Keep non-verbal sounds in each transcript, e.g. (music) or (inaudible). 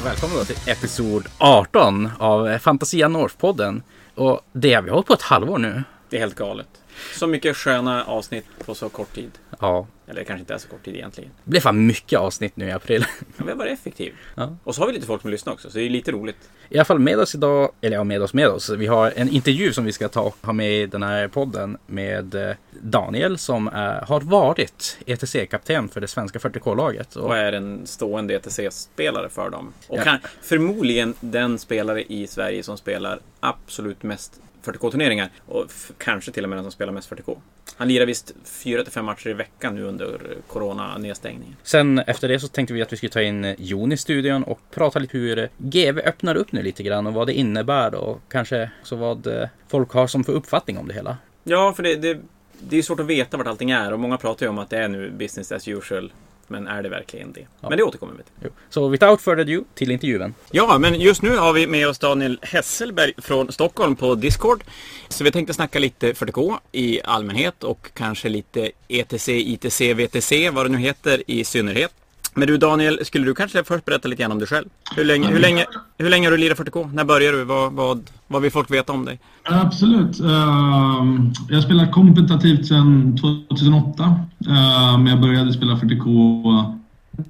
och välkomna då till episod 18 av Fantasia North-podden. Och det har vi hållit på ett halvår nu. Det är helt galet. Så mycket sköna avsnitt på så kort tid. Ja, Eller det kanske inte är så kort tid egentligen. det blev fan mycket avsnitt nu i april. Men vi har varit effektiv. Ja. Och så har vi lite folk som lyssnar också, så det är lite roligt. I alla fall med oss idag, eller ja, med oss med oss. Vi har en intervju som vi ska ta och ha med i den här podden med eh, Daniel som är, har varit ETC-kapten för det svenska 40K-laget. Och är en stående ETC-spelare för dem. Och Ja. kan, förmodligen den spelare i Sverige som spelar absolut mest 40K-turneringar. Och kanske till och med den som spelar mest 40K. Han lirar visst 4-5 matcher i veckan nu under corona-nedstängningen. Sen efter det så tänkte vi att vi skulle ta in Jon i studion och prata lite hur GV öppnar upp nu lite grann och vad det innebär och kanske så vad eh, folk har som för uppfattning om det hela. Ja, för det, det, det är svårt att veta vart allting är och många pratar ju om att det är nu business as usual. Men är det verkligen det? Men det återkommer vi till. Jo. Så without further ado, till intervjun. Ja, men just nu har vi med oss Daniel Hesselberg från Stockholm på Discord. Så vi tänkte snacka lite 40K i allmänhet och kanske lite ETC, ITC, VTC, vad det nu heter i synnerhet. Men du Daniel, skulle du kanske först berätta lite grann om dig själv? Hur länge, hur länge, hur länge har du lirat 40K? När började du? Vad, vad, vad vill folk veta om dig? Absolut. Ehm, jag har spelat kompetitivt sedan 2008. Ehm, jag började spela 40K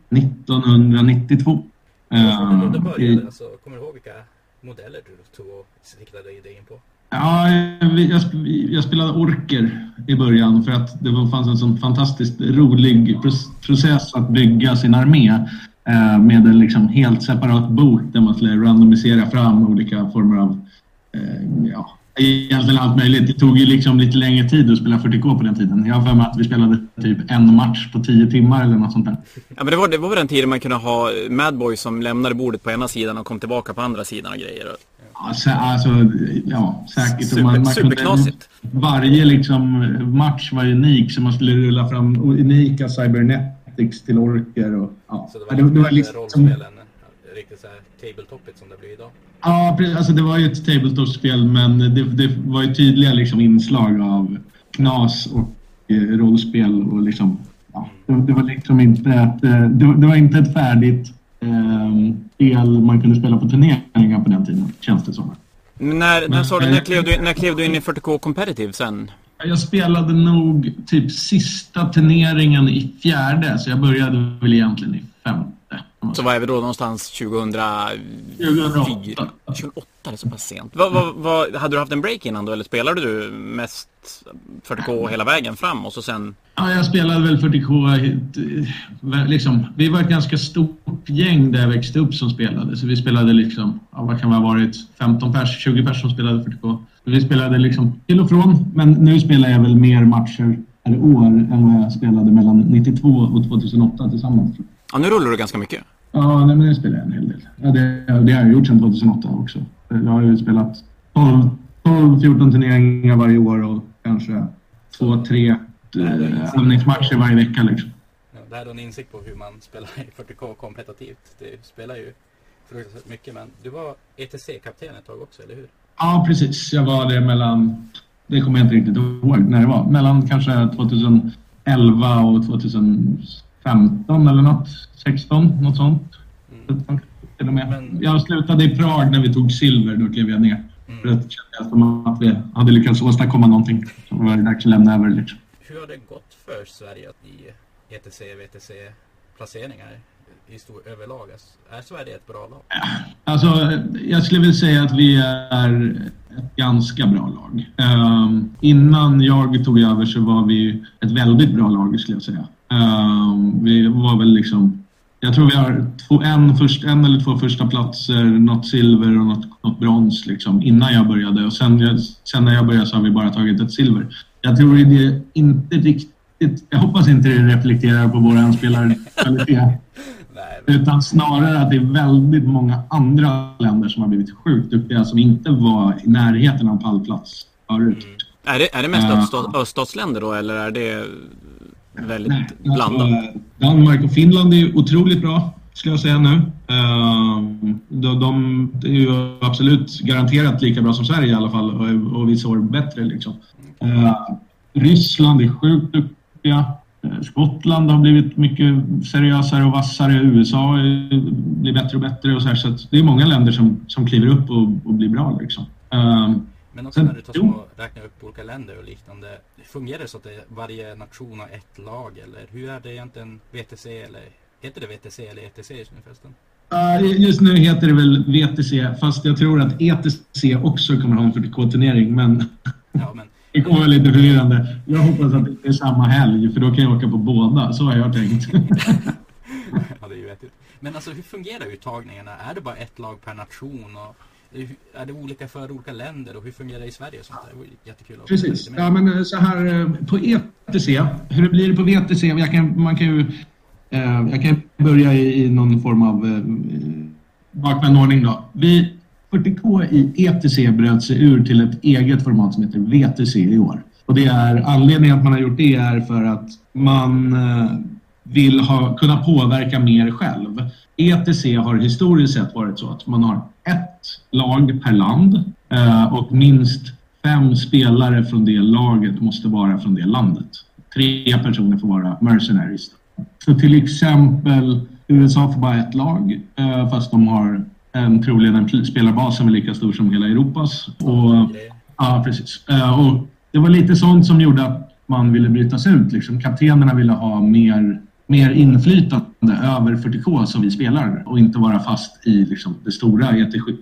1992. Ehm, i- alltså, kommer du ihåg vilka modeller du tog och siktade dig in på? Ja, jag, jag, spelade orker i början för att det fanns en sån fantastiskt rolig process att bygga sin armé eh, med en liksom helt separat bok där man skulle randomisera fram olika former av eh, ja, egentligen allt möjligt. Det tog ju liksom lite längre tid att spela 40K på den tiden. Jag har för mig att vi spelade typ en match på tio timmar eller något sånt där. Ja, men det var, det var väl den tiden man kunde ha Madboy som lämnade bordet på ena sidan och kom tillbaka på andra sidan och grejer. Ja, sä- Alltså, ja, säkert. Super- Och kunde- superknasigt. Varje liksom, match var unik, så man skulle rulla fram unika cybernetics till orker. Och, ja. Ja, det, det var liksom, riktigt såhär tabletopigt som det blir idag. ja, precis. alltså, det var ju ett tabletop-spel, men det, det var ju tydliga liksom, inslag av knas och eh, rollspel. Och, liksom, ja, det, det var liksom inte ett, eh, det, det var inte ett färdigt eh, spel man kunde spela på turneringar på den tiden, känns det som. Men när, när, sa du, när, klev du, när klev du in i 40K Competitive sen? Jag spelade nog typ sista turneringen i fjärde, så jag började väl egentligen i femte. Så var är vi då någonstans 2004? 2008. 28, det är så pass sent. Vad, vad, vad, hade du haft en break innan då eller spelade du mest 40K hela vägen fram och så sen? Ja, jag spelade väl 40K. eh, Liksom, vi var ett ganska stort gäng där jag växte upp som spelade. Så vi spelade liksom, ja, vad kan det ha varit, 15 pers, 20 pers som spelade 40K. Så vi spelade liksom till och från, men nu spelar jag väl mer matcher per år än vad jag spelade mellan 92 och 2008 tillsammans. Ja, nu rullar du ganska mycket. Ja, nej, men det spelar jag en hel del. Ja, det, det har jag gjort sedan 2008 också. Jag har ju spelat 12-14 turneringar varje år och kanske två, tre eh, övningsmatcher varje vecka. Liksom. Det här är en insikt på hur man spelar i 40K kompetitivt. Det spelar ju fruktansvärt mycket men du var ETC-kapten ett tag också, eller hur? Ja, precis. Jag var det mellan, det kommer jag inte riktigt ihåg när det var, mellan kanske 2011 och 2015 eller något. 16, något sånt. Till och med. Men- Jag slutade i Prag när vi tog silver, då klev jag ner. För det kände jag som att vi hade lyckats åstadkomma någonting. Så var det dags att lämna över liksom. Hur har det gått för Sverige i ETC, VTC placeringar i stor överlag? Är Sverige ett bra lag? Alltså, jag skulle vilja säga att vi är ett ganska bra lag. Ehm, innan jag tog över så var vi ett väldigt bra lag skulle jag säga. Ehm, vi var väl liksom, jag tror vi har två, en, först, en eller två första platser, något silver och något, något brons liksom, innan jag började. Och sen, sen när jag började så har vi bara tagit ett silver. Jag tror det inte riktigt, jag hoppas inte det reflekterar på vår spelarkvalitet. (laughs) Utan snarare att det är väldigt många andra länder som har blivit sjukt duktiga som inte var i närheten av pallplats förut. Är det, är det mest öststa- öststatsländer då eller är det väldigt Nej, blandat? alltså, Danmark och Finland är otroligt bra, skulle jag säga nu. Ehm, De, de är ju absolut garanterat lika bra som Sverige i alla fall och, och vissa år bättre. Liksom. Eh, Ryssland är sjukt duktiga. Eh, Skottland har blivit mycket seriösare och vassare. USA blir bättre och bättre. Och så här, så det är många länder som, som kliver upp och, och blir bra. Liksom. Um, men också när du tar och räknar upp olika länder och liknande. Fungerar det så att det, varje nation har ett lag eller hur är det egentligen VTC eller heter det VTC eller ETC just nu förresten? Just nu heter det väl VTC fast jag tror att ETC också kommer ha en 40K-turnering men, ja, men... (laughs) det kommer vara lite förvirrande. Jag hoppas att det är samma helg för då kan jag åka på båda, så har jag tänkt. (laughs) ja, det är ju vettigt. Men alltså hur fungerar uttagningarna? Är det bara ett lag per nation? Och är det olika för olika länder och hur fungerar det i Sverige? Sånt där? Det vore jättekul Precis. Ja, men eh, så här eh, på ETC, hur det blir på VTC, jag kan, man kan ju eh, jag kan börja i, någon form av bakvänd ordning då. Vi, 40K i ETC bröt sig ur till ett eget format som heter VTC i år. Och det är anledningen att man har gjort det är för att man vill ha, kunna påverka mer själv. ETC har historiskt sett varit så att man har ett lag per land eh, och minst fem spelare från det laget måste vara från det landet. Tre personer får vara mercenaries. Så till exempel USA får bara ett lag eh, fast de har en, troligen en spelarbas som är lika stor som hela Europas. Och, ja, precis. Eh, och det var lite sånt som gjorde att man ville bryta sig ut. Liksom. Kaptenerna ville ha mer mer inflytande över 40K som vi spelar och inte vara fast i liksom, det stora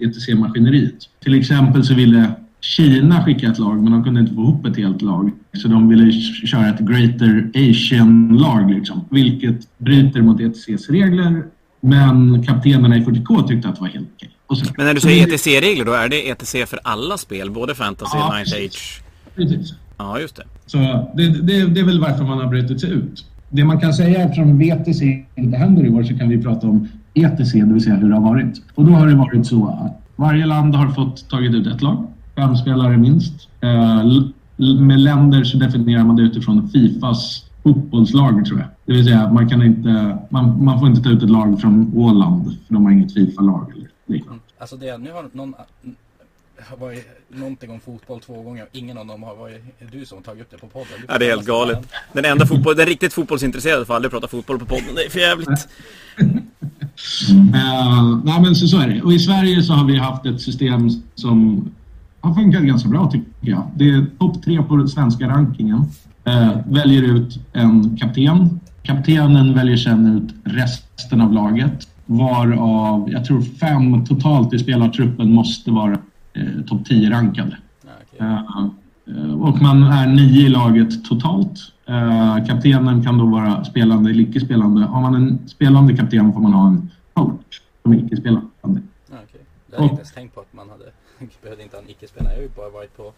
ETC-maskineriet. Till exempel så ville Kina skicka ett lag men de kunde inte få ihop ett helt lag. Så de ville köra ett Greater Asian-lag, liksom, vilket bryter mot ETCs regler. Men kaptenerna i 40K tyckte att det var helt okej. Men när du säger ETC-regler då, är det ETC för alla spel? Både Fantasy och ja, Ninth Age? Precis. Ja, just det. Så det, det, det är väl varför man har brutit sig ut. Det man kan säga eftersom VTC inte händer i år så kan vi prata om ETC, det vill säga hur det har varit. Och då har det varit så att varje land har fått tagit ut ett lag, fem spelare minst. Eh, med länder så definierar man det utifrån Fifas fotbollslag tror jag. Det vill säga man kan inte, man, man får inte ta ut ett lag från Åland för de har inget Fifa-lag eller liknande. Alltså det, nu har någon har varit någonting om fotboll två gånger och ingen av dem har varit du som tagit upp det på podden. Ja, det är helt galet. Den enda fotboll, den riktigt fotbollsintresserade får aldrig prata fotboll på podden. Det är för jävligt. uh, nej, men så, så är det. Och i Sverige så har vi haft ett system som har funkat ganska bra tycker jag. Det är topp tre på den svenska rankingen. Uh, väljer ut en kapten. Kaptenen väljer sen ut resten av laget. Varav, jag tror fem totalt i spelartruppen måste vara eh, topp 10-rankade. Okay. Eh, och man är nio i laget totalt. Eh, kaptenen kan då vara spelande eller icke-spelande. Har man en spelande kapten får man ha en coach som är icke-spelande. Okay. Det hade jag inte ens tänkt på att man hade, (laughs) behövde inte ha en icke-spelare. Jag har ju bara varit på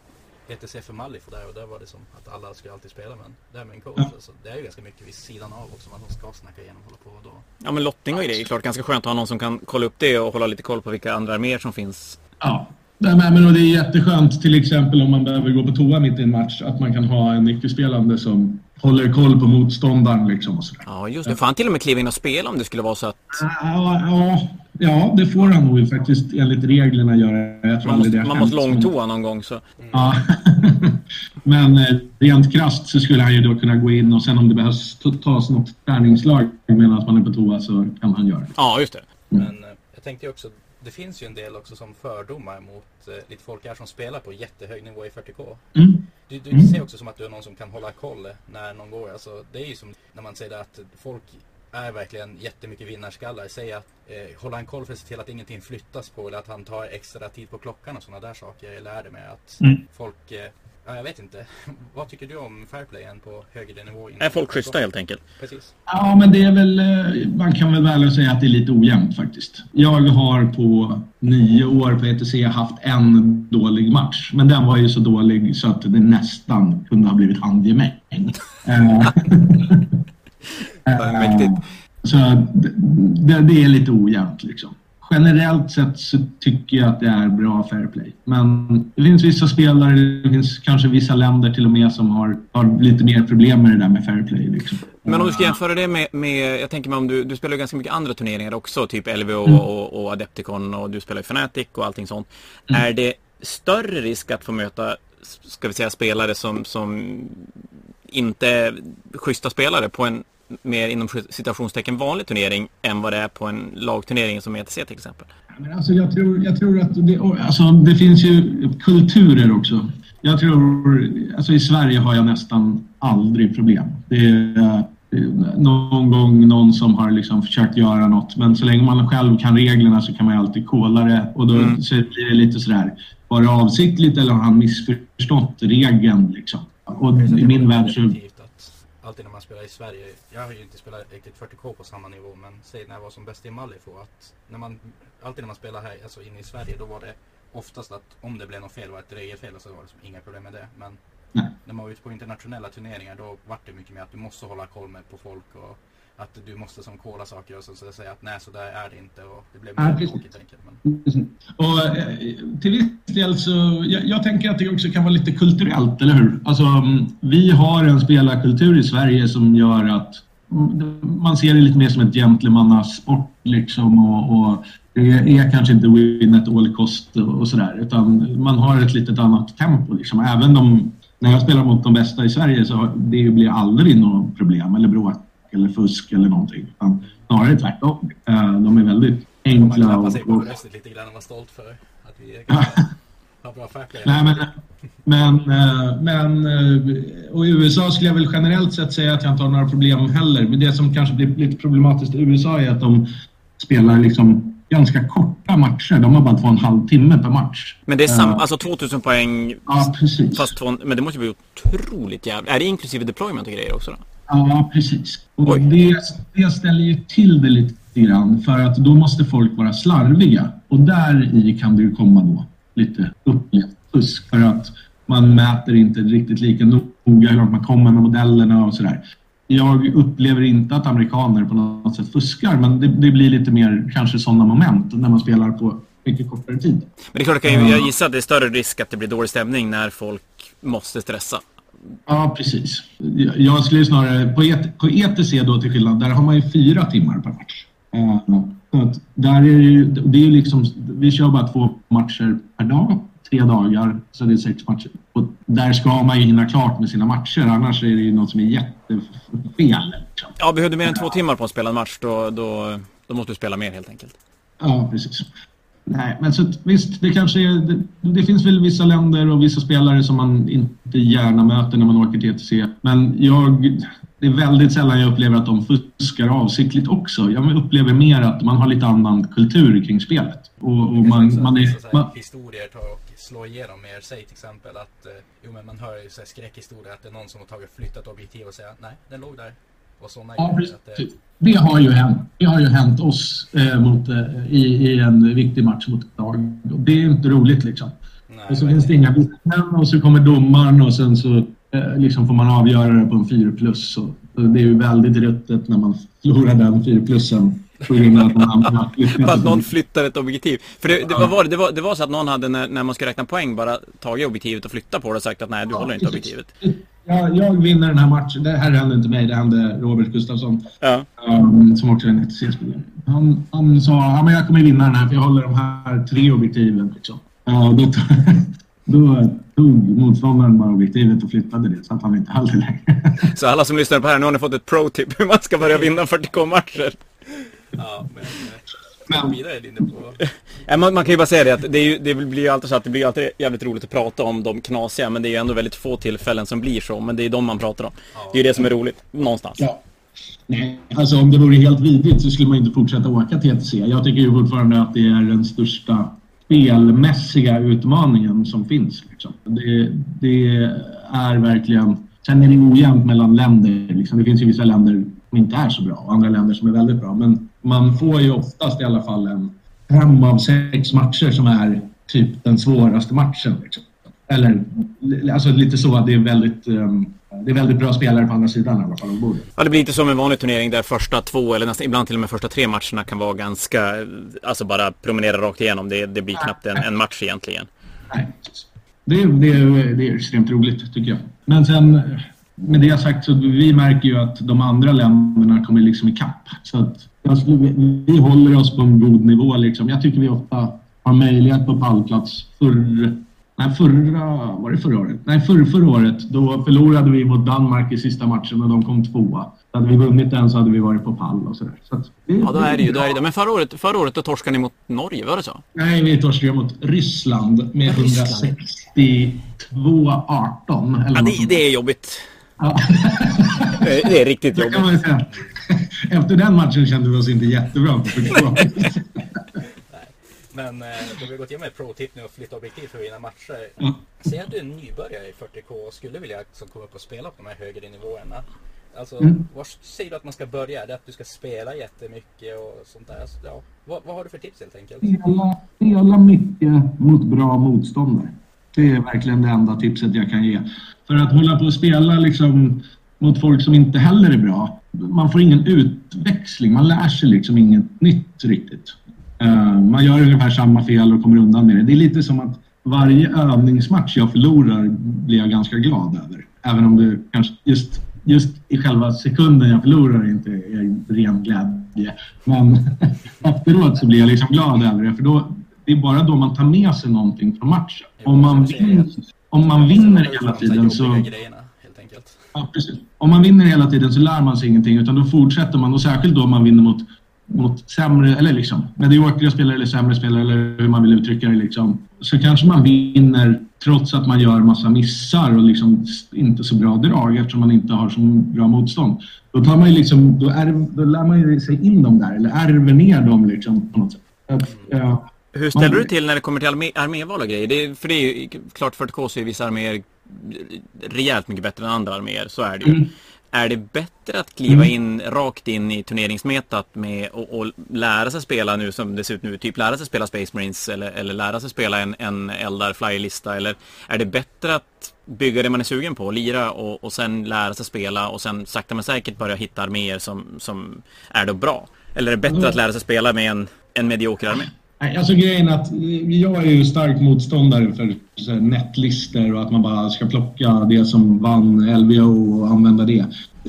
ETC för Malif och där och där var det som att alla skulle alltid spela men det här med en coach, ja. alltså, det är ju ganska mycket vid sidan av också man ska snacka igenom och hålla på då. Ja men lottning och grejer, klart ganska skönt att ha någon som kan kolla upp det och hålla lite koll på vilka andra arméer som finns. Ja, Nej, men det är jätteskönt till exempel om man behöver gå på toa mitt i en match att man kan ha en icke-spelande som håller koll på motståndaren. Liksom och sådär. Ja, just det. Får han till och med kliva in och spela om det skulle vara så att... Ja, ja, ja det får han nog faktiskt enligt reglerna göra. Jag tror man måste, det man måste långtoa någon gång så. Ja. (laughs) men eh, rent krasst så skulle han ju då kunna gå in och sen om det behövs tas något träningslag medan man är på toa så kan han göra det. Ja, just det. Mm. Men eh, jag tänkte också det finns ju en del också som fördomar mot eh, lite folk här som spelar på jättehög nivå i 40K. Mm. Du, du mm. ser också som att du är någon som kan hålla koll när någon går. Alltså, det är ju som när man säger att folk är verkligen jättemycket vinnarskallar. Säg att eh, hålla en koll för att se till att ingenting flyttas på eller att han tar extra tid på klockan och sådana där saker. Eller är det med att mm. folk eh, Ja, jag vet inte. (laughs) Vad tycker du om fairplayen på högre nivå? Är folk schyssta helt enkelt? Precis. Ja, men det är väl... Eh, man kan väl väl säga att det är lite ojämnt faktiskt. Jag har på nio år på ETC haft en dålig match. Men den var ju så dålig så att det nästan kunde ha blivit handgemäng. (laughs) Mäktigt. Så det, det, är lite ojämnt liksom generellt sett så tycker jag att det är bra fair play. Men det finns vissa spelare, det finns kanske vissa länder till och med som har, har lite mer problem med det där med fair play. Liksom. Men om du ska jämföra det med, med jag tänker mig om du, du spelar ganska mycket andra turneringar också, typ LVO mm. och, och, Adepticon och du spelar ju Fnatic och allting sånt. Mm. Är det större risk att få möta, ska vi säga spelare som, som inte schyssta spelare på en mer inom citationstecken vanlig turnering än vad det är på en lagturnering som ETC till exempel? Men alltså jag, tror, jag tror att det, alltså det finns ju kulturer också. Jag tror, alltså i Sverige har jag nästan aldrig problem. Det är någon gång någon som har liksom försökt göra något. Men så länge man själv kan reglerna så kan man ju alltid kolla det. Och då mm. blir det lite sådär, var det avsiktligt eller har han missförstått regeln? Liksom? Och i min värld så alltid när man spelar i Sverige, jag har ju inte spelat riktigt 40K på samma nivå men säg när jag var som bäst i Malifo att när man, alltid när man spelar här, alltså inne i Sverige då var det oftast att om det blev något fel var ett regelfel och så var det liksom inga problem med det. Men Nej. när man var ute på internationella turneringar då var det mycket mer att du måste hålla koll med på folk och att du måste som kolla saker och så, så säga att nej så där är det inte och det blev mer tråkigt enkelt. Men... Och eh, till viss del så, jag, jag, tänker att det också kan vara lite kulturellt, eller hur? Alltså vi har en spelarkultur i Sverige som gör att man ser det lite mer som ett gentlemannasport liksom och, och det är kanske inte win at all cost och sådär utan man har ett litet annat tempo liksom. Även de, när jag spelar mot de bästa i Sverige så det blir aldrig något problem eller bråk eller fusk eller någonting. Utan snarare tvärtom. Eh, de är väldigt enkla. Man klappar sig på bröstet lite grann och vara stolt för att vi (laughs) har bra fairplay. Nej, men, men, eh, men eh, och i USA skulle jag väl generellt sett säga att jag inte har några problem heller. Men det som kanske blir lite problematiskt i USA är att de spelar liksom ganska korta matcher. De har bara två och en halv timme per match. Men det är sam, uh, alltså 2000 poäng ja, precis. fast två, men det måste bli otroligt jävligt. Är det inklusive deployment och grejer också då? Ja, precis. Och det, det ställer ju till det lite grann för att då måste folk vara slarviga. Och där i kan det ju komma då lite upplevt fusk för att man mäter inte riktigt lika noga hur långt man kommer med modellerna och sådär. Jag upplever inte att amerikaner på något sätt fuskar men det, det blir lite mer kanske sådana moment när man spelar på mycket kortare tid. Men det är klart, jag, jag gissar att det är större risk att det blir dålig stämning när folk måste stressa. Ja, precis. Jag skulle snarare... På, et, på ETC då till skillnad, där har man ju fyra timmar per match. Uh, där är ju, det är liksom, vi kör bara två matcher per dag, tre dagar, så det är sex matcher. Och där ska man ju hinna klart med sina matcher, annars är det ju något som är jättefel. Liksom. Ja, behöver du mer än två timmar på att spela en match, då, då, då måste du spela mer helt enkelt. Ja, precis. Nej, men så visst, det kanske är, det, det, finns väl vissa länder och vissa spelare som man inte gärna möter när man åker till ETC. Men jag, det är väldigt sällan jag upplever att de fuskar avsiktligt också. Jag upplever mer att man har lite annan kultur kring spelet. Och, och man, man är... Man, historier tar och slår igenom mer. Säg till exempel att eh, jo, men man hör ju så skräckhistorier att det är någon som har tagit flyttat objektiv och säger nej, den låg där. Och sådana ja, grejer. Det, det har ju hänt. Det har ju hänt oss eh, mot, eh, i, i, en viktig match mot ett lag. Det är inte roligt liksom. Nej, och så finns det inga vittnen och så kommer domaren och sen så eh, liksom får man avgöra det på en 4 plus. Och, och det är ju väldigt ruttet när man förlorar den 4 plussen. På grund av att man (laughs) För att någon flyttar ett objektiv. För det, det, var, det, var, det var så att någon hade när, när man skulle räkna poäng bara tagit objektivet och flyttat på det och sagt att nej du ja, håller inte objektivet. Jag, jag vinner den här matchen. Det här hände inte mig, det hände Robert Gustafsson. Ja. Um, som också är en ETC-spelare. Han, han sa ja, men jag kommer vinna den här för jag håller de här tre objektiven. Liksom. Ja, då, (laughs) då tog motståndaren bara objektivet och flyttade det så att han inte höll det längre. (laughs) Så alla som lyssnar på det här, nu har ni fått ett pro-tip hur man ska börja vinna 40k-matcher. Ja, men... Men, man, man, kan ju bara säga det att det, ju, det, blir ju alltid så att det blir alltid jävligt roligt att prata om de knasiga men det är ju ändå väldigt få tillfällen som blir så men det är de man pratar om. Ja. Det är ju det som är roligt, någonstans. Ja. Nej, alltså om det vore helt vidrigt så skulle man inte fortsätta åka till ETC. Jag tycker ju fortfarande att det är den största spelmässiga utmaningen som finns. Liksom. Det, det, är verkligen... Sen är det ojämnt mellan länder. Liksom. Det finns ju vissa länder som inte är så bra och andra länder som är väldigt bra. Men man får ju oftast i alla fall en fem av sex matcher som är typ den svåraste matchen. Liksom. Eller alltså lite så att det är väldigt um, det är väldigt bra spelare på andra sidan i alla fall av bordet. Ja, det blir inte som en vanlig turnering där första två eller nästan ibland till och med första tre matcherna kan vara ganska, alltså bara promenera rakt igenom. Det, det blir knappt en, en match egentligen. Nej, det, det, det är extremt roligt tycker jag. Men sen med det sagt så vi märker ju att de andra länderna kommer liksom ikapp. Så att alltså, vi, vi håller oss på en god nivå liksom. Jag tycker vi ofta har möjlighet på pallplats. Förr Nej, förra, var det förra året? Nej, förra, förra året. Då förlorade vi mot Danmark i sista matchen och de kom tvåa. Hade vi vunnit den så hade vi varit på pall och sådär. Så det, ja, då är det ju. Då är det. Men förra året, förra året då torskade ni mot Norge, var det så? Nej, vi torskade mot Ryssland med 162-18. Ja, det, det är jobbigt. Ja. (laughs) det är riktigt (laughs) jobbigt. Efter den matchen kände vi oss inte jättebra. (laughs) Men eh, då vi gått igenom ett pro-tip nu och flytta objektiv för att vinna matcher. Mm. Säg att du är en nybörjare i 40K och skulle vilja liksom komma upp och spela på de här högre nivåerna. Alltså, mm. var säger du att man ska börja? Är det att du ska spela jättemycket och sånt där? Alltså, ja. vad, vad har du för tips helt enkelt? Spela, spela mycket mot bra motståndare. Det är verkligen det enda tipset jag kan ge. För att hålla på och spela liksom mot folk som inte heller är bra, man får ingen utväxling. Man lär sig liksom inget nytt riktigt. Uh, man gör ungefär samma fel och kommer undan med det. Det är lite som att varje övningsmatch jag förlorar blir jag ganska glad över. Även om det kanske just, just i själva sekunden jag förlorar inte är ren glädje. Men (laughs) efteråt så blir jag liksom glad över det. För då, det är bara då man tar med sig någonting från matchen. Om man, vinner, om man vinner hela tiden så... Ja, precis. Om man vinner hela tiden så lär man sig ingenting utan då fortsätter man och särskilt då om man vinner mot mot sämre, eller liksom mediokra spelare eller sämre spelare eller hur man vill uttrycka det liksom. Så kanske man vinner trots att man gör massa missar och liksom inte så bra drag eftersom man inte har så bra motstånd. Då, tar man liksom, då, är, då lär man ju sig in dem där eller ärver ner dem liksom på något sätt. Att, ja, hur ställer man, du till när det kommer till armé, arméval och grejer? Det för det är ju klart 40K så är vissa arméer rejält mycket bättre än andra arméer, så är det ju. Mm. Är det bättre att kliva mm. in rakt in i turneringsmetat med och, och, lära sig spela nu som det ser ut nu, typ lära sig spela Space Marines eller, eller lära sig spela en, en Eldar Flyer-lista eller är det bättre att bygga det man är sugen på, lira och, och sen lära sig spela och sen sakta men säkert börja hitta arméer som, som är då bra? Eller är det bättre mm. att lära sig spela med en, en medioker armé? Alltså grejen är att jag är ju stark motståndare för nätlistor och att man bara ska plocka det som vann LVO och använda det.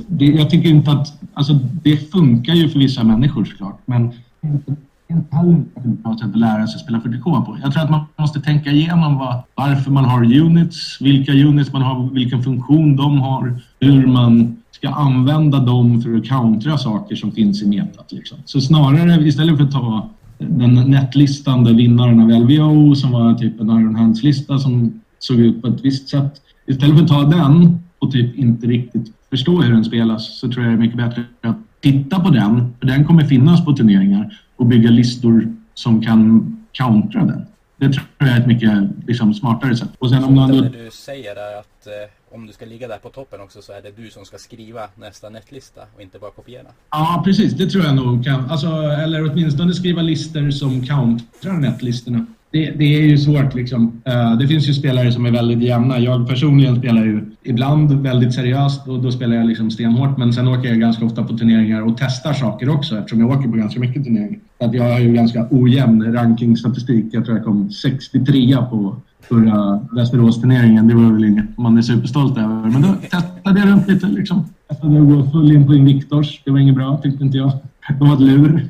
det jag tycker inte att... Alltså det funkar ju för vissa människor såklart men det är inte heller ett bra sätt att lära sig spela 40K på. Jag tror att man måste tänka igenom vad, varför man har units, vilka units man har, vilken funktion de har, hur man ska använda dem för att countera saker som finns i metat. Liksom. Så snarare istället för att ta den nätlistande vinnaren av LVO som var typ en Iron Hands-lista som såg ut på ett visst sätt. Istället för att ta den och typ inte riktigt förstå hur den spelas så tror jag det är mycket bättre att titta på den, för den kommer finnas på turneringar och bygga listor som kan countera den. Det tror jag är ett mycket liksom, smartare sätt. Och sen om någon... Det du säger där att eh, om du ska ligga där på toppen också så är det du som ska skriva nästa nätlista och inte bara kopiera. Ja, precis. Det tror jag nog kan. Alltså, eller åtminstone skriva listor som countrar nätlistorna det, det, är ju svårt liksom. Uh, det finns ju spelare som är väldigt jämna. Jag personligen spelar ju ibland väldigt seriöst och då spelar jag liksom stenhårt. Men sen åker jag ganska ofta på turneringar och testar saker också eftersom jag åker på ganska mycket turneringar. Så att jag har ju ganska ojämn rankingstatistik. Jag tror jag kom 63 på förra Västerås-turneringen. Det var väl inget man är superstolt över. Men då testade jag runt lite liksom. Testade att gå full in på Invictors. Det var inget bra tyckte inte jag. (laughs) De var ett lur.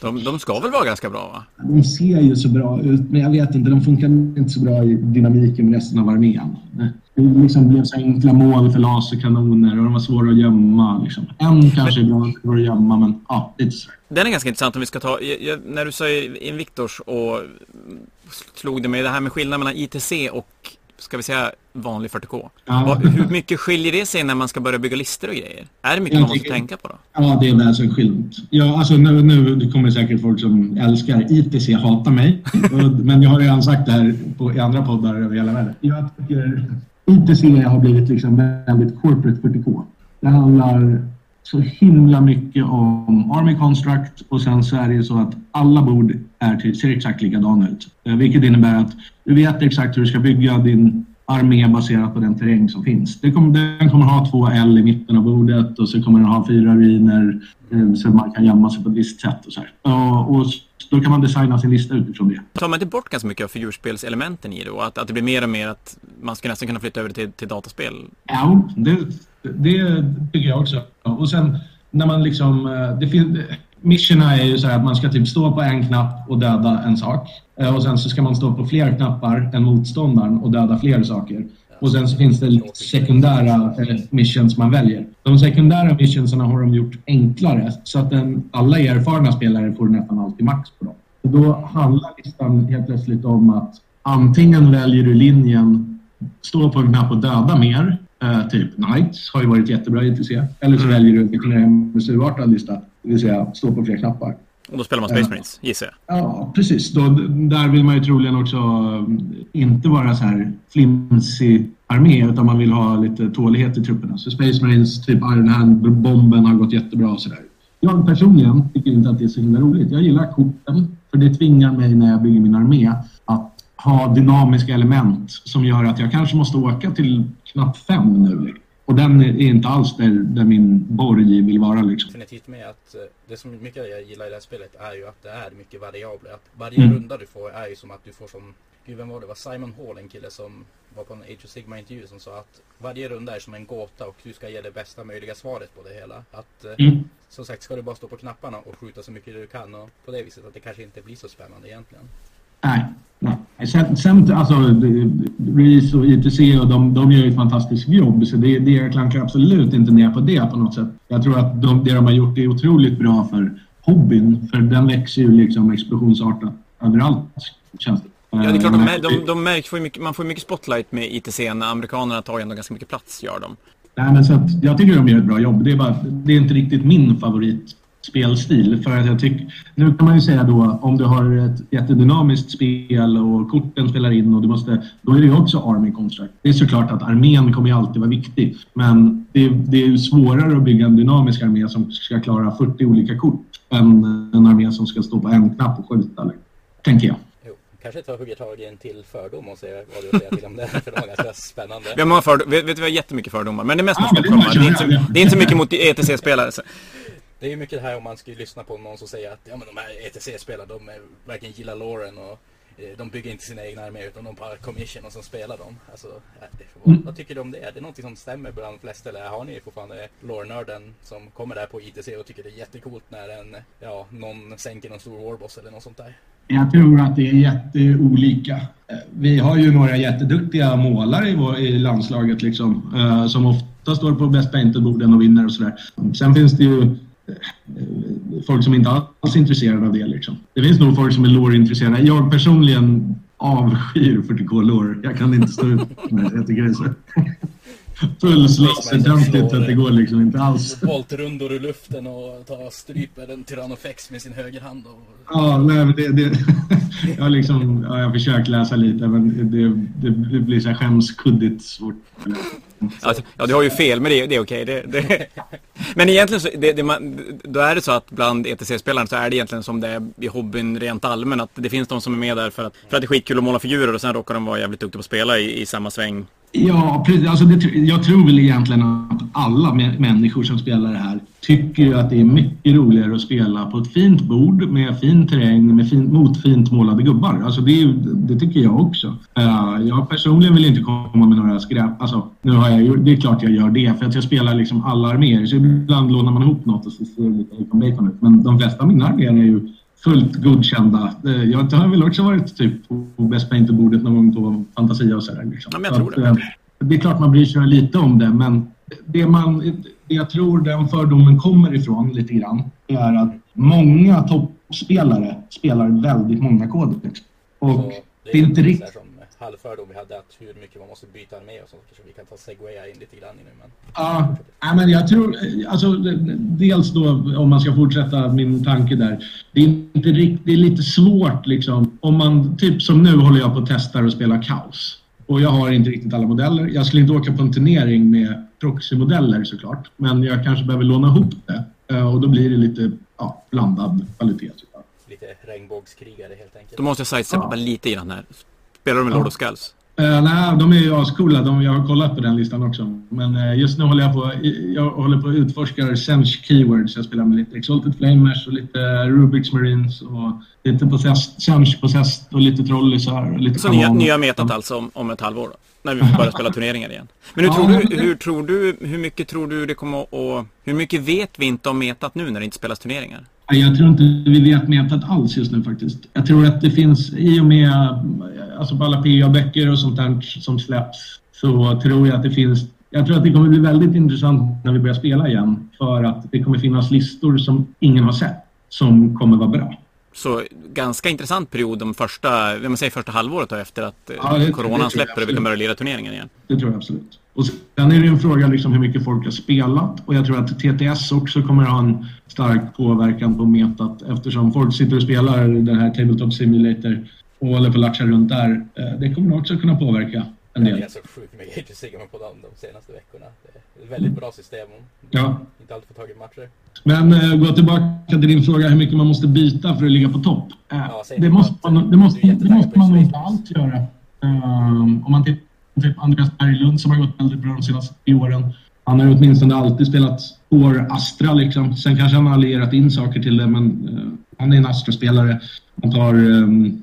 De, de ska väl vara ganska bra va? De ser ju så bra ut, men jag vet inte, de funkar inte så bra i dynamiken med resten av armén. Det liksom blev så enkla mål för laserkanoner och de var svåra att gömma. Liksom. En kanske är bra för att gömma, men ja, lite sådär. Den är ganska intressant om vi ska ta, jag, när du sa Invictors och slog det mig det här med skillnaden mellan ITC och ska vi säga vanlig 40K. Ja. hur mycket skiljer det sig när man ska börja bygga listor och grejer? Är det mycket man måste tänka på då? Ja, det är väsensskilt. Ja, alltså nu, nu det kommer säkert folk som älskar ITC hata mig. (laughs) men jag har redan sagt det här på, i andra poddar över hela världen. Jag tycker ITC har blivit liksom väldigt corporate 40K. Det handlar så himla mycket om Army Construct och sen så är det ju så att alla bord är till, ser exakt likadana ut. Eh, vilket innebär att du vet exakt hur du ska bygga din armé baserat på den terräng som finns. Det kommer, den kommer ha två L i mitten av bordet och så kommer den ha fyra ruiner eh, så man kan gömma sig på ett visst sätt och så. Och, och då kan man designa sin lista utifrån det. Tar man inte bort ganska mycket av fyrspelselementen i det och att, att det blir mer och mer att man ska nästan kunna flytta över till, till dataspel? Ja, det, det tycker jag också. Och sen när man liksom... Eh, det finns, missionerna är ju så att man ska typ stå på en knapp och döda en sak. Eh, och sen så ska man stå på fler knappar än motståndaren och döda fler saker. Och sen så finns det sekundära eh, missions man väljer. De sekundära missionsarna har de gjort enklare så att den, alla erfarna spelare får nästan alltid max på dem. Och då handlar listan helt plötsligt om att antingen väljer du linjen stå på en knapp och döda mer, eh, typ Knights har ju varit jättebra i ITC, eller så mm. väljer du en MSU-artad lista, det vill säga stå på fler knappar. Och då spelar man Space Marines, gissar jag. Ja, precis. Då, där vill man ju troligen också inte vara så här flimsig armé utan man vill ha lite tålighet i trupperna. Så Space Marines, typ Iron Hand-bomben har gått jättebra och sådär. Jag personligen tycker inte att det är så himla roligt. Jag gillar korten för det tvingar mig när jag bygger min armé att ha dynamiska element som gör att jag kanske måste åka till knapp fem nu. Och den är inte alls där, där min borg vill vara. Liksom. Definitivt med att eh, det som mycket jag gillar i det här spelet är ju att det är mycket variabler. Att varje mm. runda du får är ju som att du får som, gud vem var det, var Simon Hall en kille som var på en Age of Sigma intervju som sa att varje runda är som en gåta och du ska ge det bästa möjliga svaret på det hela. Att eh, mm. som sagt ska du bara stå på knapparna och skjuta så mycket du kan och på det viset att det kanske inte blir så spännande egentligen. Nej, nej. Sen, sen alltså, RIS och ITC och de, de gör ett fantastiskt jobb så det, det klankar absolut inte ner på det på något sätt. Jag tror att de, det de har gjort är otroligt bra för hobbyn för den växer ju liksom explosionsartat överallt känns det. Ja, det är klart, de, de, de märks, får mycket, man får mycket spotlight med ITC när amerikanerna tar ändå ganska mycket plats, gör de. Nej, men så att, jag tycker de gör ett bra jobb. Det är, bara, det är inte riktigt min favorit spelstil. För att jag tycker, nu kan man ju säga då om du har ett jättedynamiskt spel och korten spelar in och du måste, då är det ju också Army Construct. Det är såklart att armén kommer ju alltid vara viktig. Men det, det är ju svårare att bygga en dynamisk armé som ska klara 40 olika kort än en armé som ska stå på en knapp och skjuta. Tänker jag kanske ta hugger tag i en till fördom och se vad du säger till om det. (laughs) För det var ganska spännande. Vi har många fördom, vet, vet, vi har jättemycket fördomar. Men det är mest mot det, det, är inte, det är inte så mycket mot ETC-spelare. Det är ju mycket det här om man skulle lyssna på någon som säger att ja, men de här ETC-spelarna, de är, verkligen gillar Loren och eh, de bygger inte sina egna arméer utan de bara commission och så spelar de. Alltså, vad, mm. vad tycker du om det? Är det någonting som stämmer bland de flesta eller har ni fortfarande lore-nörden som kommer där på ITC och tycker det är jättecoolt när en, ja, någon sänker någon stor warboss eller något sånt där? Jag tror att det är jätteolika. Vi har ju några jätteduktiga målare i, vår, i landslaget liksom, uh, som ofta står på Best Painted-borden och vinner och sådär. Sen finns det ju folk som inte alls är intresserade av det. Liksom. Det finns nog folk som är lore-intresserade. Jag personligen avskyr 40K-lore. Jag kan inte stå ut med det. Jag tycker det är så (laughs) full slåssetöntigt att det går liksom inte alls. Voltrundor i luften och ta stryper en Tyrannofex med sin högerhand. Och... Ja, nej, men det, det, (laughs) jag har liksom, ja, jag har försökt läsa lite men det, det, det blir så här skämskuddigt svårt. (laughs) Alltså, ja, du har ju fel, men det, det är okej. Det, det... (laughs) Men egentligen så, det, det man, då är det så att bland ETC-spelarna så är det egentligen som det är i hobbyn rent allmänt. Att det finns de som är med där för att, för att det är skitkul att måla figurer och sen råkar de vara jävligt duktiga på att spela i, i samma sväng Ja, precis. Alltså det, jag tror väl egentligen att alla människor som spelar det här tycker att det är mycket roligare att spela på ett fint bord med fin terräng med fin, mot fint målade gubbar. Alltså det, det tycker jag också. Uh, jag personligen vill inte komma med några skräp. Alltså, nu har jag, det är klart jag gör det för att jag spelar liksom alla arméer. Så ibland lånar man ihop något och så ser det lite bacon ut. Men de flesta av mina arméer är ju fullt godkända. Eh, jag har väl också varit typ på Best Painter-bordet någon gång på Fantasia och sådär. Liksom. Ja, jag tror det. Att, eh, det är klart man bryr sig lite om det, men det, man, jag tror den fördomen kommer ifrån lite grann är att många toppspelare spelar väldigt många kodex. Och det är, det är inte riktigt halvfördom vi hade att hur mycket man måste byta med och så kanske vi kan ta segwaya in lite grann nu. Men... Ja, men jag tror, alltså dels då om man ska fortsätta min tanke där. Det är, inte riktigt, det är lite svårt liksom om man, typ som nu håller jag på att testa och spela kaos. Och jag har inte riktigt alla modeller. Jag skulle inte åka på en turnering med proxymodeller såklart. Men jag kanske behöver låna ihop det. Eh, och då blir det lite ja, blandad kvalitet. Lite regnbågskrigare helt enkelt. Då måste jag sidesteppa ja. lite grann här. Spelar du med Lord of Skulls? Uh, nej, de är ju ascoola. De, jag har kollat på den listan också. Men uh, just nu håller jag på jag håller på att utforska Sench Keywords. Jag spelar med lite Exalted Flamers och lite Rubiks Marines och lite Possessed, Sench Possessed och lite Trollisar. Lite Så nya, nya metat alltså om, om ett halvår då? När vi börjar spela turneringar igen. Men hur, ja, tror du, hur tror du, hur mycket tror du det kommer att... Hur mycket vet vi inte om metat nu när det inte spelas turneringar? Jag tror inte vi vet metat alls just nu faktiskt. Jag tror att det finns, i och med alltså på alla PA-böcker och sånt där som släpps, så tror jag att det finns jag tror att det kommer bli väldigt intressant när vi börjar spela igen. För att det kommer finnas listor som ingen har sett som kommer vara bra. Så ganska intressant period de första, man säger första halvåret då, efter att eh, ja, det, coronan det släpper och vi kan börja lira turneringen igen. Det tror jag absolut. Och sen är det en fråga liksom hur mycket folk har spelat och jag tror att TTS också kommer att ha en stark påverkan på metat eftersom folk sitter och spelar den här Tabletop Simulator och håller på att latcha runt där. Eh, det kommer också kunna påverka en del. Det är så sjukt mycket age segment på dem de senaste veckorna. Det är ett väldigt bra system. Ja. Inte alltid får tag i matcher. Men äh, gå tillbaka till din fråga hur mycket man måste byta för att ligga på topp. Äh, ja, det, måste man, det, måste, det måste man inte alls göra. Um, om man tittar typ Andreas Berglund som har gått väldigt bra de senaste tio åren. Han har åtminstone alltid spelat år Astra liksom. Sen kanske han har allierat in saker till det men uh, han är en Astra-spelare. Han tar um,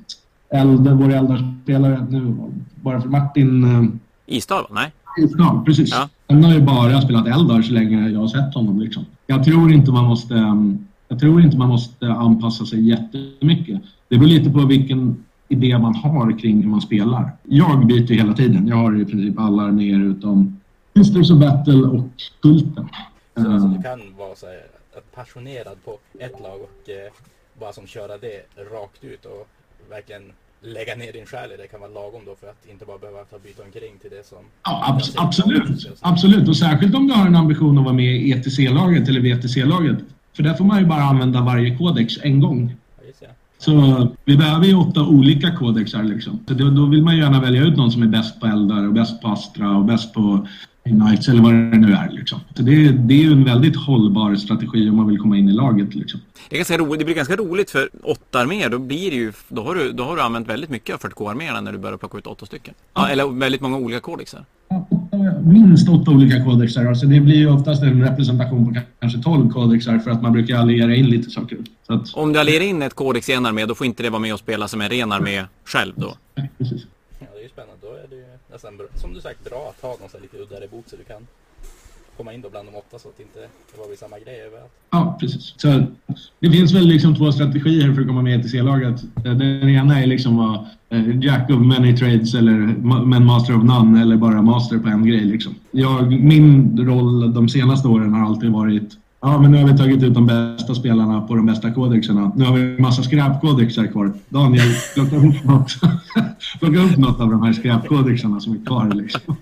Elde, vår Eldar-spelare nu, bara för Martin... Uh, Isdal, nej? Isdal, precis. Ja. Han har ju bara spelat Eldar så länge jag har sett honom. Liksom. Jag tror inte man måste... Um, jag tror inte man måste anpassa sig jättemycket. Det beror lite på vilken idé man har kring hur man spelar. Jag byter hela tiden. Jag har i princip alla arméer utom Masters of Battle och Kulten. Så alltså, du kan vara så här, passionerad på ett lag och eh, bara som köra det rakt ut och verkligen lägga ner din själ i det kan vara lagom då för att inte bara behöva ta byta omkring till det som... Ja, ab absolut. Absolut, och särskilt om du har en ambition att vara med i ETC-laget eller VTC-laget. För där får man ju bara använda varje kodex en gång. Ja, så vi behöver ju åtta olika kodexar liksom. Så då, då vill man ju gärna välja ut någon som är bäst på eldar och bäst på Astra och bäst på Knights eller vad det nu är. Liksom. Så det, det är ju en väldigt hållbar strategi om man vill komma in i laget. Liksom. Det, är ganska roligt, det blir ganska roligt för åtta arméer. Då, blir det ju, då, har du, då har du använt väldigt mycket av 40K-arméerna när du börjar plocka ut åtta stycken. Ja. eller väldigt många olika kodexar. Minst åtta olika kodexar. Alltså det blir ju oftast en representation på kanske tolv kodexar för att man brukar alliera in lite saker. Att... Om du allierar in ett kodex i en armé, då får inte det vara med och spela som en ren armé själv då? Ja, precis. Ja, det är ju spännande. Då är det ju nästan, som du sagt, bra att ha någon lite uddare bok så du kan komma in då bland de åtta så att det inte det var samma grej överallt. Ja, precis. Så det finns väl liksom två strategier för att komma med i C-laget. Eh, den ena är liksom vara eh, Jack of many trades eller men master of none eller bara master på en grej. Liksom. Jag, min roll de senaste åren har alltid varit Ja, men nu har vi tagit ut de bästa spelarna på de bästa kodexarna. Nu har vi en massa skräpkodexar kvar. Daniel, plocka ihop något. (laughs) plocka upp något av de här skräpkodexarna som är kvar. Liksom.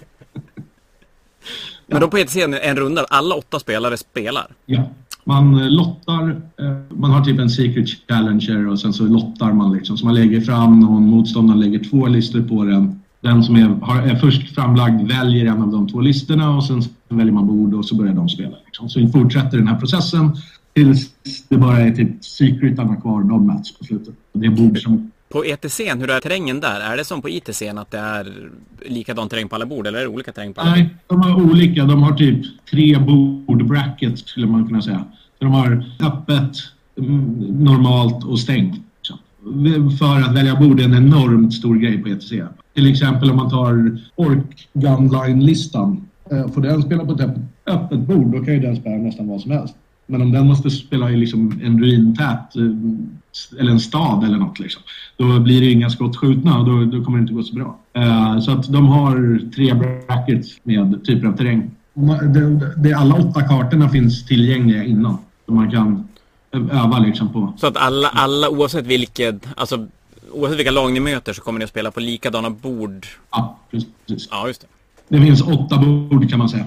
Men då på ETC en runda, alla åtta spelare spelar? Ja. Man eh, lottar, eh, man har typ en secret challenger och sen så lottar man liksom. Så man lägger fram någon, motståndare lägger två listor på den. Den som är, har, är först framlagd väljer en av de två listorna och sen väljer man bord och så börjar de spela. Liksom. Så fortsätter den här processen tills det bara är typ secretarna kvar, de möts på slutet. Det är bord som på ETC, hur är terrängen där? Är det som på ITC att det är likadan terräng på alla bord eller är det olika terräng på alla Nej, de har olika. De har typ tre bordbrackets skulle man kunna säga. De har öppet, mm, normalt och stängt. För att välja bord är en enormt stor grej på ETC. Till exempel om man tar Ork Gunline-listan. Eh, får den spela på ett öppet bord, då kan ju den spela nästan vad som helst. Men om den måste spela i liksom en ruintät eh, eller en stad eller något liksom, då blir det inga skott skjutna och då, då kommer det inte gå så bra. Uh, så att de har tre brackets med typer av terräng. Det, det, alla åtta kartorna finns tillgängliga innan. Så man kan öva liksom på. Så att alla, alla oavsett vilket, alltså oavsett vilka lag ni möter så kommer ni att spela på likadana bord? Ja, precis. Ja, just det. Det finns åtta bord kan man säga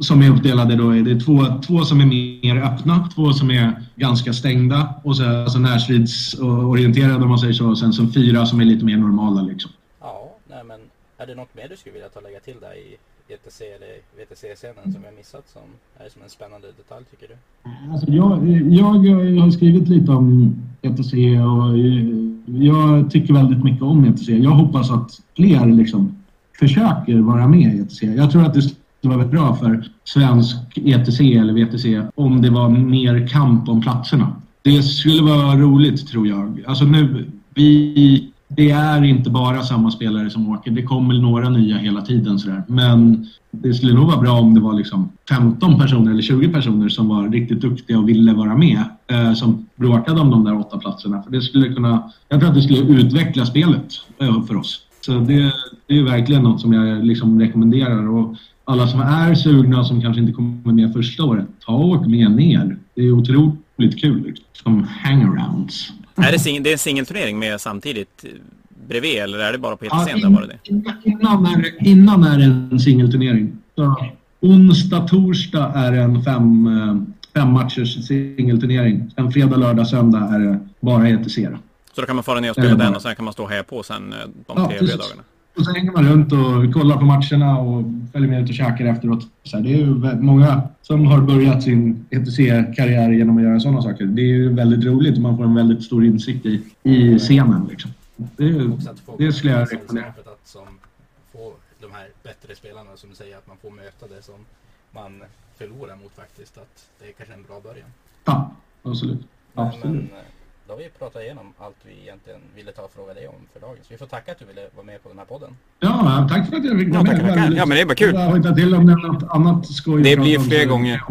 som är uppdelade då är det två, två som är mer öppna, två som är ganska stängda och så alltså närstridsorienterade om man säger så och sen så fyra som är lite mer normala liksom. Ja, nej men är det något mer du skulle vilja ta lägga till där i ETC eller VTC-scenen som jag missat som är som en spännande detalj tycker du? Alltså jag, jag har skrivit lite om ETC och jag tycker väldigt mycket om ETC. Jag hoppas att fler liksom försöker vara med i ETC. Jag tror att det det var väldigt bra för svensk ETC eller VTC om det var mer kamp om platserna. Det skulle vara roligt tror jag. Alltså nu, vi det är inte bara samma spelare som åker. Det kommer några nya hela tiden. Sådär. Men det skulle nog vara bra om det var liksom 15 personer eller 20 personer som var riktigt duktiga och ville vara med. Eh, som bråkade om de där åtta platserna. För det skulle kunna, jag tror att det skulle utveckla spelet eh, för oss. Så det, det är verkligen något som jag liksom rekommenderar. Och alla som är sugna och som kanske inte kommer med första året, ta och åk med ner. Det är otroligt kul. Liksom. Som hangarounds. Är det, sing- det är en singelturnering med samtidigt eh, bredvid eller är det bara på ETC? Ja, in, det innan, är, innan är det en singelturnering. Så onsdag, torsdag är det en fem, eh, fem matchers singelturnering. Sen fredag, lördag, söndag är det bara ETC. Så då kan man fara ner och spela den och sen kan man stå här på sen eh, de ja, tre dagarna? Och sen hänger man runt och kollar på matcherna och följer med ut och käkar efteråt. Så det är ju många som har börjat sin ETC-karriär genom att göra sådana saker. Det är ju väldigt roligt och man får en väldigt stor insikt i, i scenen. Liksom. Det, det skulle jag rekommendera. Att som får de här bättre spelarna som säger att man får möta det som man förlorar mot faktiskt. Att det är kanske en bra början. Ja, absolut. absolut. Men, då har vi pratat igenom allt vi egentligen ville ta och fråga dig om för dagen. Så vi får tacka att du ville vara med på den här podden. Ja, tack för att jag fick vara ja, med. Ja, men det är bara kul. Jag har till om det är något annat skoj. Det blir fler gånger.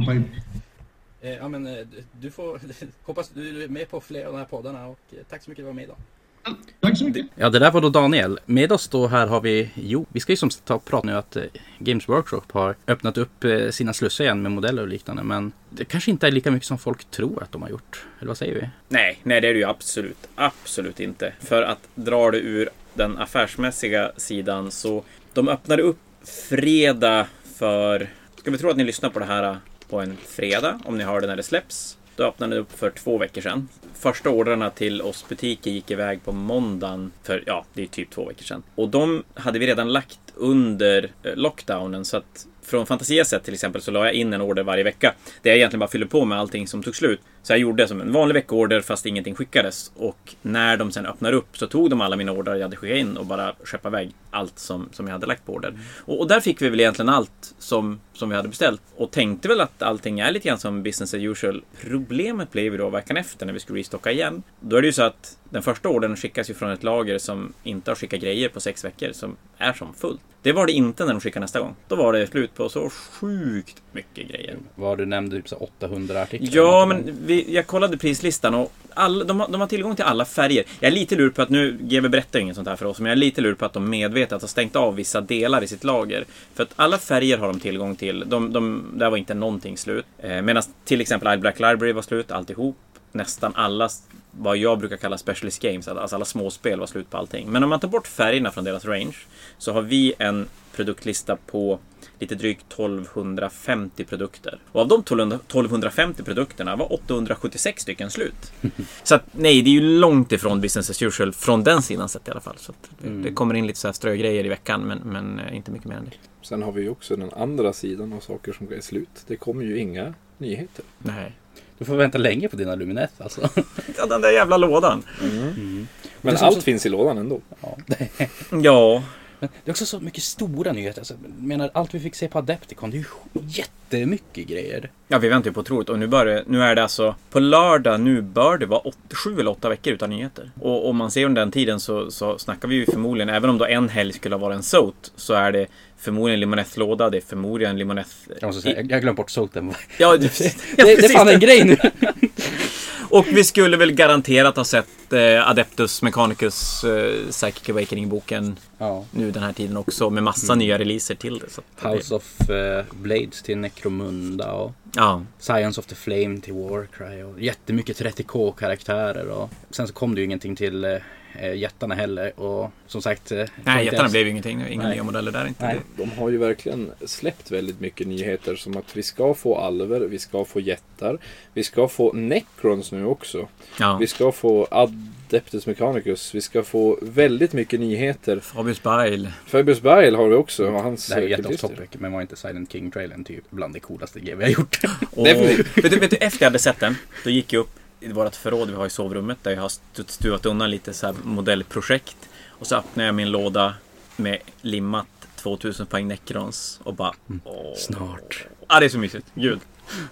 Eh, ja, men eh, du får (laughs) hoppas du är med på fler av de här poddarna och eh, tack så mycket för att du var med idag. Tack så mycket. Ja, det där var då Daniel. Med oss då här har vi, jo, vi ska ju som ta prata nu att eh, Games Workshop har öppnat upp eh, sina slussar igen med modeller och liknande. Men det kanske inte är lika mycket som folk tror att de har gjort. Eller vad säger vi? Nej, nej det är det ju absolut. Absolut inte. För att dra det ur den affärsmässiga sidan så de öppnade upp fredag för, ska vi tro att ni lyssnar på det här på en fredag om ni hör det när det släpps. Då öppnade det upp för två veckor sedan. Första ordrarna till oss butiker gick iväg på måndagen för, ja, det är typ två veckor sedan. Och de hade vi redan lagt under eh, lockdownen så att från Fantasia till exempel så la jag in en order varje vecka. Det jag egentligen bara fyller på med allting som tog slut. Så jag gjorde som en vanlig veckorder fast ingenting skickades. Och när de sen öppnar upp så tog de alla mina order jag hade skickat in och bara skeppade iväg allt som, som jag hade lagt på order. Mm. Och, och, där fick vi väl egentligen allt som, som vi hade beställt. Och tänkte väl att allting är lite grann som business as usual. Problemet blev ju då veckan efter när vi skulle restocka igen. Då är det ju så att den första ordern skickas ju från ett lager som inte har skickat grejer på sex veckor som är som fullt. Det var det inte när de skickade nästa gång. Då var det slut på så sjukt mycket grejer. Vad du nämnde, typ 800 artiklar? Ja, men vi, jag kollade prislistan och all, de, har, de har tillgång till alla färger. Jag är lite lur på att, nu, GW berättar inget sånt här för oss, men jag är lite lur på att de medvetet har stängt av vissa delar i sitt lager. För att alla färger har de tillgång till. De, de, där var inte någonting slut. Eh, Medan till exempel I Black Library var slut alltihop. Nästan alla vad jag brukar kalla specialist games, alltså alla småspel var slut på allting. Men om man tar bort färgerna från deras range så har vi en produktlista på lite drygt 1250 produkter. Och av de 1250 produkterna var 876 stycken slut. (laughs) Så att nej, det är ju långt ifrån business as usual från den sidan sett i alla fall. Så det, mm. det, kommer in lite så här strögrejer i veckan men, men eh, inte mycket mer än det. Sen har vi ju också den andra sidan av saker som är slut. Det kommer ju inga nyheter. Nej. Du får vänta länge på dina Lumineth alltså. (laughs) Ja, den där jävla lådan. Mm. Mm. Men allt så... finns i lådan ändå. Ja. (laughs) ja. Men det är också så mycket stora nyheter. Alltså, menar, allt vi fick se på Adepticon, det är ju jättemycket grejer. Ja, vi väntar ju på otroligt. Och nu, bör nu är det alltså på lördag, nu bör det vara åt, sju eller åtta veckor utan nyheter. Och om man ser under den tiden så, så snackar vi ju förmodligen, även om då en helg skulle ha varit en SOT, så är det förmodligen Limoneth-låda, det är förmodligen Limoneth... Jag måste säga, jag glömt bort Soten. Ja, det, (laughs) det, (laughs) det, det är fan en grej nu. (laughs) Och vi skulle väl garanterat ha sett eh, Adeptus Mechanicus eh, Psychic Awakening-boken ja. nu den här tiden också med massa mm. nya releaser till det. Så House of eh, Blades till Necromunda och ja. Science of the Flame till Warcry och jättemycket 30K-karaktärer och sen så kom det ju ingenting till eh, jättarna heller. Och som sagt. Eh, Nej, jättarna ens... blev ju ingenting. Inga nya modeller där inte. Nej. De har ju verkligen släppt väldigt mycket nyheter som att vi ska få alver, vi ska få jättar, vi ska få Necrons nu också. Ja. Vi ska få Adeptus Mechanicus. Vi ska få väldigt mycket nyheter. Fabius Bile. Fabius Bile har vi också. Och hans det här är jätte topic, men var inte Silent King-trailern typ bland det coolaste GW har gjort? (laughs) Och, vet, du, vet du, efter jag hade sett den, då gick jag upp i vårt förråd vi har i sovrummet där jag har stuvat undan lite så modellprojekt. Och så öppnar jag min låda med limmat 2000 poäng Necrons och bara... Mm. Snart. Ja, det är så mysigt. Gud.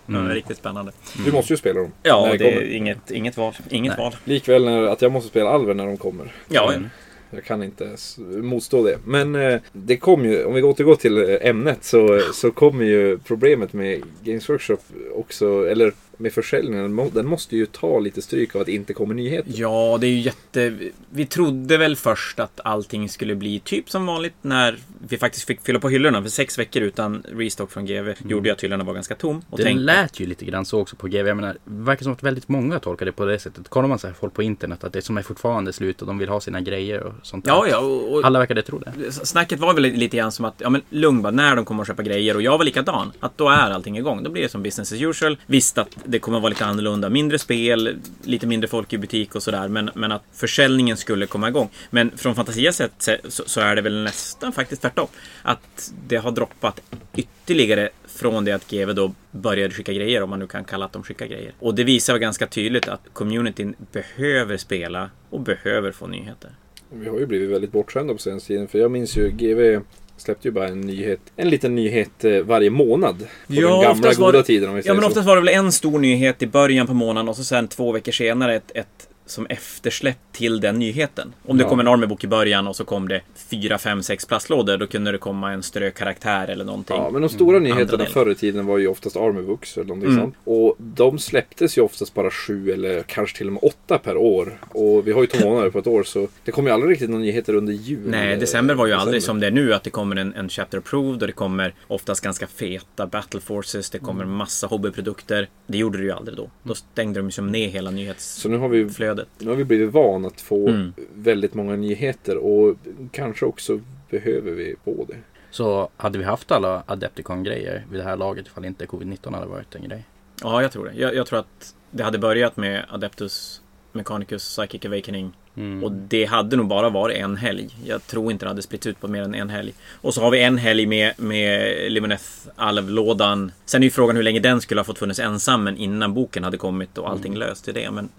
Mm. riktigt spännande. Du måste ju spela dem. Ja, det är inget, inget val. Inget val. Likväl när, att jag måste spela Alver när de kommer. Ja, mm. Jag kan inte motstå det. Men eh, det kom ju, om vi återgår till eh, ämnet så, så kommer ju problemet med Games Workshop också, eller med försäljningen, den måste ju ta lite stryk av att det inte kommer nyheter. Ja, det är ju jätte... Vi trodde väl först att allting skulle bli typ som vanligt när vi faktiskt fick fylla på hyllorna. För sex veckor utan restock från GV mm. gjorde ju att hyllorna var ganska tom. Och det tänkte... lät ju lite grann så också på GV. Jag menar, det verkar som att väldigt många tolkar det på det sättet. Kollar man så här folk på internet att det som är fortfarande slut och de vill ha sina grejer och sånt där. Ja, ja. Och Alla verkade tro det. Snacket var väl lite grann som att, ja men lugn bara, när de kommer att köpa grejer. Och jag var likadan. Att då är allting igång. Då blir det som business as usual. Visst att det kommer vara lite annorlunda. Mindre spel, lite mindre folk i butik och sådär. Men, men att försäljningen skulle komma igång. Men från Fantasias sätt så, så är det väl nästan faktiskt tvärtom. Att det har droppat ytterligare från det att GW då började skicka grejer, om man nu kan kalla att de skickar grejer. Och det visar ganska tydligt att communityn behöver spela och behöver få nyheter. Vi har ju blivit väldigt bortskämda på senaste tiden, för jag minns ju GW släppte ju bara en nyhet, en liten nyhet eh, varje månad. På ja, den gamla goda det, tiden om vi säger Ja men oftast så. var det väl en stor nyhet i början på månaden och så sen två veckor senare ett, ett som eftersläpp till den nyheten. Om det ja. kom en Armybok i början och så kom det fyra, fem, sex plastlådor, då kunde det komma en strökaraktär eller någonting. Ja, men de stora mm. nyheterna förr i tiden var ju oftast Armybooks eller någonting mm. sånt. Och de släpptes ju oftast bara sju eller kanske till och med åtta per år. Och vi har ju två månader på ett år så det kommer ju aldrig riktigt några nyheter under jul. Nej, december var ju december. aldrig som det är nu att det kommer en, en Chapter Approved och det kommer oftast ganska feta Battle Forces, det kommer mm. massa hobbyprodukter. Det gjorde det ju aldrig då. Då stängde de ju som ner hela nyhetsflödet. Så nu har vi flödet. Nu har vi blivit van att få mm. väldigt många nyheter och kanske också behöver vi på det. Så hade vi haft alla Adepticon-grejer vid det här laget ifall inte Covid-19 hade varit en grej? Ja, jag tror det. Jag, jag tror att det hade börjat med Adeptus Mechanicus Psychic Awakening Mm. Och det hade nog bara varit en helg. Jag tror inte det hade spritt ut på mer än en helg. Och så har vi en helg med, med Limoneth alvlådan. Sen är ju frågan hur länge den skulle ha fått funnits ensam men innan boken hade kommit och allting mm. löst i det. Men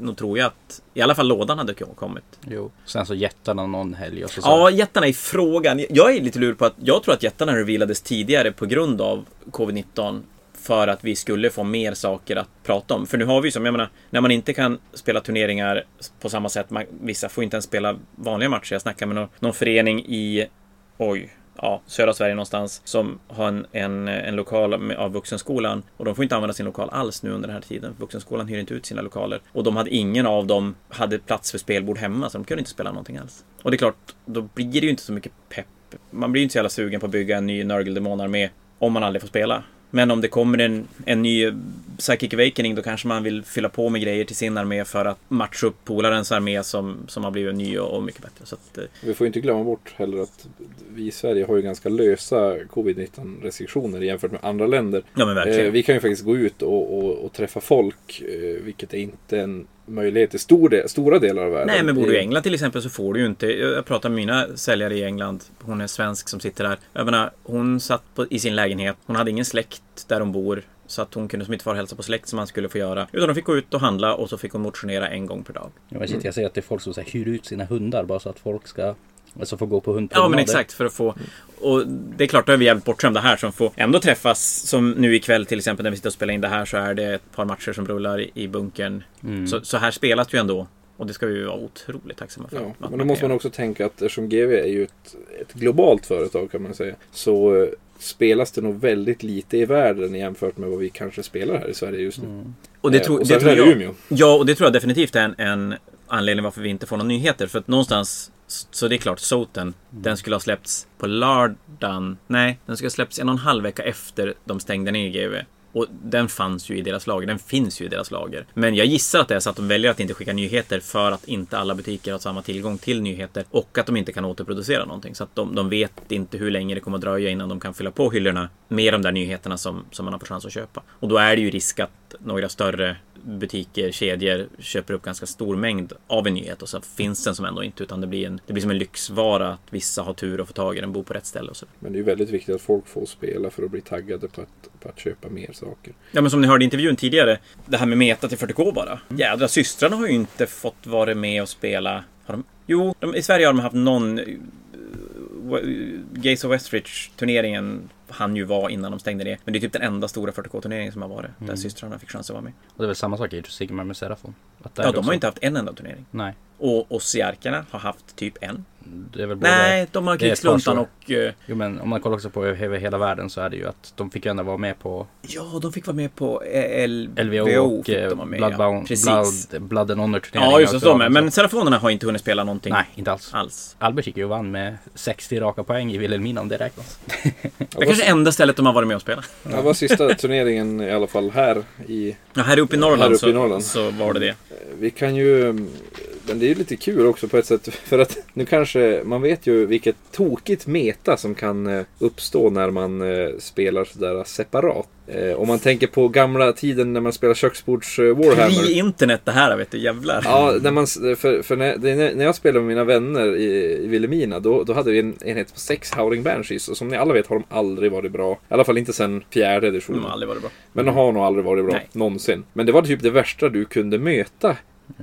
nog tror jag att i alla fall lådan hade kommit. Jo. Sen så jättarna någon helg och så, så. Ja, jättarna i frågan. Jag är lite lur på att jag tror att jättarna revealades tidigare på grund av Covid-19 för att vi skulle få mer saker att prata om. För nu har vi som, jag menar, när man inte kan spela turneringar på samma sätt, man, vissa får inte ens spela vanliga matcher. Jag snackade med någon, någon förening i, oj, ja, södra Sverige någonstans som har en, en, en lokal med, av Vuxenskolan och de får inte använda sin lokal alls nu under den här tiden. Vuxenskolan hyr inte ut sina lokaler och de hade ingen av dem hade plats för spelbord hemma så de kunde inte spela någonting alls. Och det är klart, då blir det ju inte så mycket pepp. Man blir ju inte så jävla sugen på att bygga en ny Nörgeldemonarmé om man aldrig får spela. Men om det kommer en, en ny Psychic Awakening då kanske man vill fylla på med grejer till sin armé för att matcha upp polarens armé som, som har blivit ny och, och mycket bättre. Att, eh, vi får inte glömma bort heller att vi i Sverige har ju ganska lösa covid-19 restriktioner jämfört med andra länder. Ja, men verkligen. Eh, vi kan ju faktiskt gå ut och, och, och träffa folk, eh, vilket är inte en möjlighet i stor del, stora delar av världen. Nej, men bor du i England till exempel så får du ju inte. Jag pratar med mina säljare i England. Hon är svensk som sitter där. Jag menar, hon satt på, i sin lägenhet. Hon hade ingen släkt där hon bor. Så att hon kunde som inte och hälsa på släkt som man skulle få göra. Utan hon fick gå ut och handla och så fick hon motionera en gång per dag. Ja, jag, sitter, jag säger att det är folk som så här, hyr ut sina hundar bara så att folk ska Alltså få gå på hundpromenader. Ja men exakt för att få Och det är klart då är vi jävligt bortskämda här som får ändå träffas Som nu ikväll till exempel när vi sitter och spelar in det här så är det ett par matcher som rullar i bunkern mm. så, så här spelas ju ändå och det ska vi vara otroligt tacksamma för. Ja, men då måste man också tänka att eftersom GV är ju ett, ett globalt företag kan man säga. Så eh, spelas det nog väldigt lite i världen jämfört med vad vi kanske spelar här i Sverige just nu. Mm. Och det, tro, eh, och det tror jag, Umeå. Ja, och det tror jag definitivt är en, en anledning varför vi inte får några nyheter. För att någonstans så det är klart, Soten, mm. den skulle ha släppts på lördagen. Nej, den skulle ha släppts en och en halv vecka efter de stängde ner GV. Och den fanns ju i deras lager. Den finns ju i deras lager. Men jag gissar att det är så att de väljer att inte skicka nyheter för att inte alla butiker har samma tillgång till nyheter och att de inte kan återproducera någonting. Så att de, de vet inte hur länge det kommer att dröja innan de kan fylla på hyllorna med de där nyheterna som, som man har fått chans att köpa. Och då är det ju risk att några större butiker, kedjor köper upp ganska stor mängd av en nyhet och så finns den som ändå inte utan det blir, en, det blir som en lyxvara att vissa har tur att få tag i den, bor på rätt ställe och så. Men det är ju väldigt viktigt att folk får spela för att bli taggade på att, på att köpa mer saker. Ja men som ni hörde i intervjun tidigare, det här med meta till 40K bara. Mm. Jädra systrarna har ju inte fått vara med och spela. Har de? Jo, de, i Sverige har de haft någon Gates of Westridge turneringen han ju vara innan de stängde det. Men det är typ den enda stora 40K-turneringen som har varit. Mm. Där systrarna fick chans att vara med. Och det är väl samma sak i Sigmar med Serafon? ja, de har ju inte haft en enda turnering. Nej. Och Ossiarkerna har haft typ en. Det är väl både, Nej, de har Krigsluntan och... Uh, jo men om man kollar också på över hela världen så är det ju att de fick ju ändå vara med på... Ja, de fick vara med på L LVO och fick de vara med, Bloodbound, ja. Blood, Blood and Honor turneringen. Ja, just det. Men Serafonerna har inte hunnit spela någonting. Nej, inte alls. alls. Albert gick ju och vann med 60 raka poäng i Wilhelmina om det räknas. (laughs) det är kanske enda stället de har varit med och spelat. Det var sista turneringen i alla fall här i... Ja, här uppe i Norrland, uppe i Norrland. Så, så var det det. Vi kan ju men det är ju lite kul också på ett sätt. För att nu kanske, man vet ju vilket tokigt meta som kan eh, uppstå när man eh, spelar sådär separat. Eh, om man tänker på gamla tiden när man spelade köksbords Warhammer. I internet det här vet du, jävlar. Ja, när, man, för, för när, när jag spelade med mina vänner i, i Vilhelmina då, då hade vi en enhet på sex Howling Banshees. Och som ni alla vet har de aldrig varit bra. I alla fall inte sen fjärde editionen. De har aldrig varit bra. Men de har nog aldrig varit bra, Nej. någonsin. Men det var typ det värsta du kunde möta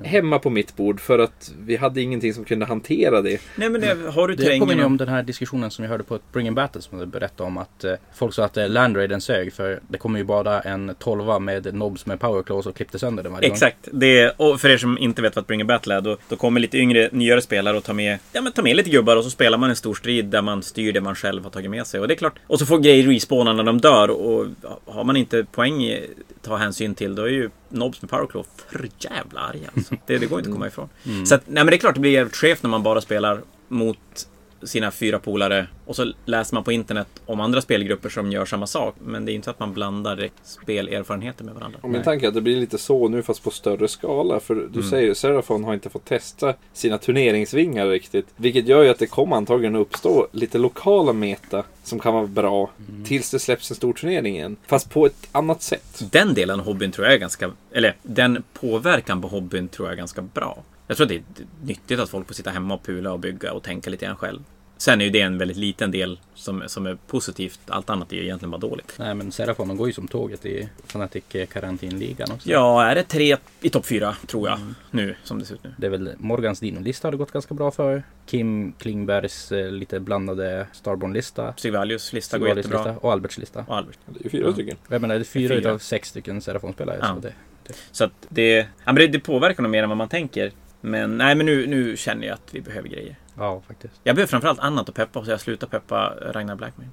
hemma på mitt bord för att vi hade ingenting som kunde hantera det. Nej men det, har du Det påminner om den här diskussionen som jag hörde på ett Bring Battle som du berättade om att eh, folk sa att eh, Land Raiden sög för det kommer ju bara en tolva med nobs med powerclaws och klippte sönder den varje Exakt. gång. Det, och för er som inte vet vad Bring a Battle är då, då kommer lite yngre, nyare spelare och tar med, ja, men tar med lite gubbar och så spelar man en stor strid där man styr det man själv har tagit med sig. Och det är klart. Och så får grejer respawna när de dör och har man inte poäng ta hänsyn till då är ju Nobs med Powerclaw för jävla arga. Alltså. (laughs) Det, det går inte att komma ifrån. Mm. Så att, nej men det är klart det blir jävligt skevt när man bara spelar mot sina fyra polare och så läser man på internet om andra spelgrupper som gör samma sak. Men det är inte så att man blandar spelerfarenheter med varandra. Och min tanke är att det blir lite så nu fast på större skala. För du mm. säger Serafon har inte fått testa sina turneringsvingar riktigt. Vilket gör ju att det kommer antagligen uppstå lite lokala meta som kan vara bra mm. tills det släpps en stor turnering igen. Fast på ett annat sätt. Den delen av hobbyn tror jag är ganska, eller den påverkan på hobbyn tror jag är ganska bra. Jag tror att det är nyttigt att folk får sitta hemma och pula och bygga och tänka lite grann själv. Sen är ju det en väldigt liten del som, som är positivt. Allt annat är ju egentligen bara dåligt. Nej men Serafonen går ju som tåget i Fnatic karantinligan också. Ja, är det tre i topp fyra tror jag mm. nu som det ser ut nu. Det är väl Morgans Dino-lista har det gått ganska bra för. Kim Klingbergs eh, lite blandade Starborn-lista. Sigvalius lista går jättebra. Lista, och Alberts lista. Och Albert. Det är ju fyra ja. stycken. Jag menar det är fyra, fyra. utav sex stycken Serafon-spelare. Ja. Så, det, det. så att det, ja, men det, det påverkar nog mer än vad man tänker. Men nej, men nu, nu känner jag att vi behöver grejer. Ja, faktiskt. Jag behöver framförallt annat att peppa så jag slutar peppa Ragnar Blackman.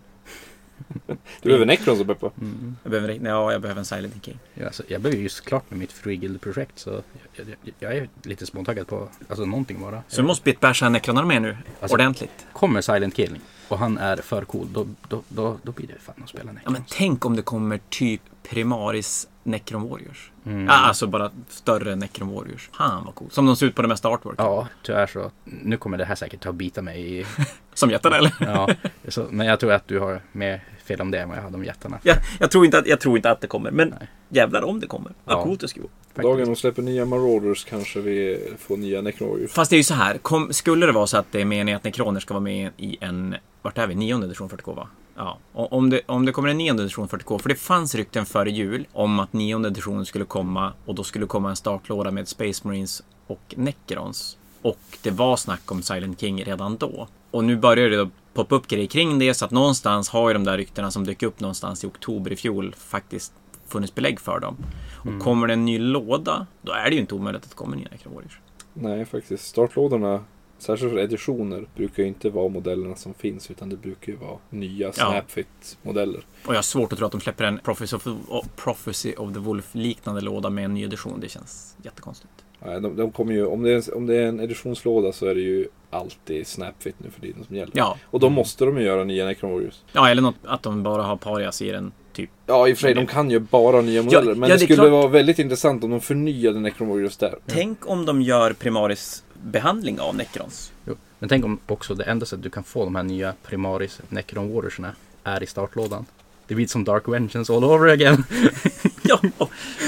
du behöver Necrons att peppa? Mm. Jag behöver, ja, jag behöver en Silent King. Ja, alltså, jag blev just klart med mitt Free Guild-projekt så jag, jag, jag, är lite småtaggad på alltså, någonting bara. Så du måste bitbasha Necronar med nu? Alltså, ordentligt? Kommer Silent King och han är för cool, då, då, då, då blir det fan att spela Necrons. Ja, men tänk om det kommer typ Primaris Necron Warriors. Mm. Alltså bara större Necron Warriors. Fan vad coolt. Som de ser ut på det mesta artwork. Ja, tyvärr så. Nu kommer det här säkert ta bita mig i... (laughs) Som jättarna eller? ja, så, men jag tror att du har mer fel om det än vad jag hade om jättarna. Ja, jag, tror inte att, jag tror inte att det kommer. Men Nej. jävlar om det kommer. Vad ja. coolt det ska vara. Dagen de släpper nya Marauders kanske vi får nya Necron Warriors. Fast det är ju så här. Kom, skulle det vara så att det är meningen att Necroner ska vara med i en... Vart är vi? Nionde edition 40K va? Ja, om det, om det kommer en nionde edition 40K, för det fanns rykten före jul om att nionde editionen skulle komma och då skulle komma en startlåda med Space Marines och Necrons. Och det var snack om Silent King redan då. Och nu börjar det då poppa upp grejer kring det så att någonstans har ju de där ryktena som dök upp någonstans i oktober i fjol faktiskt funnits belägg för dem. Och mm. kommer det en ny låda, då är det ju inte omöjligt att det kommer nya Necron Warriors. Nej, faktiskt. Startlådorna Särskilt för editioner brukar ju inte vara modellerna som finns utan det brukar ju vara nya Snapfit-modeller. Och jag har svårt att tro att de släpper en Prophecy of, Prophecy of the Wolf-liknande låda med en ny edition. Det känns jättekonstigt. Nej, de, de kommer ju, om, det är, om det är en editionslåda så är det ju alltid Snapfit nu för tiden som gäller. Ja. Och då måste de ju göra nya Necron Warriors. Ja, eller något, att de bara har parias i den. Typ. Ja, i och för sig, de kan ju bara nya modeller. Ja, men ja, det, det skulle klart. vara väldigt intressant om de förnyade Necron Warriors där. Tänk om de gör Primaris behandling av Necrons. Jo. Men tänk om också det enda sättet du kan få de här nya Primaris Necron Warriorsna är i startlådan. Det blir som Dark Vengeance all over again. (laughs) ja,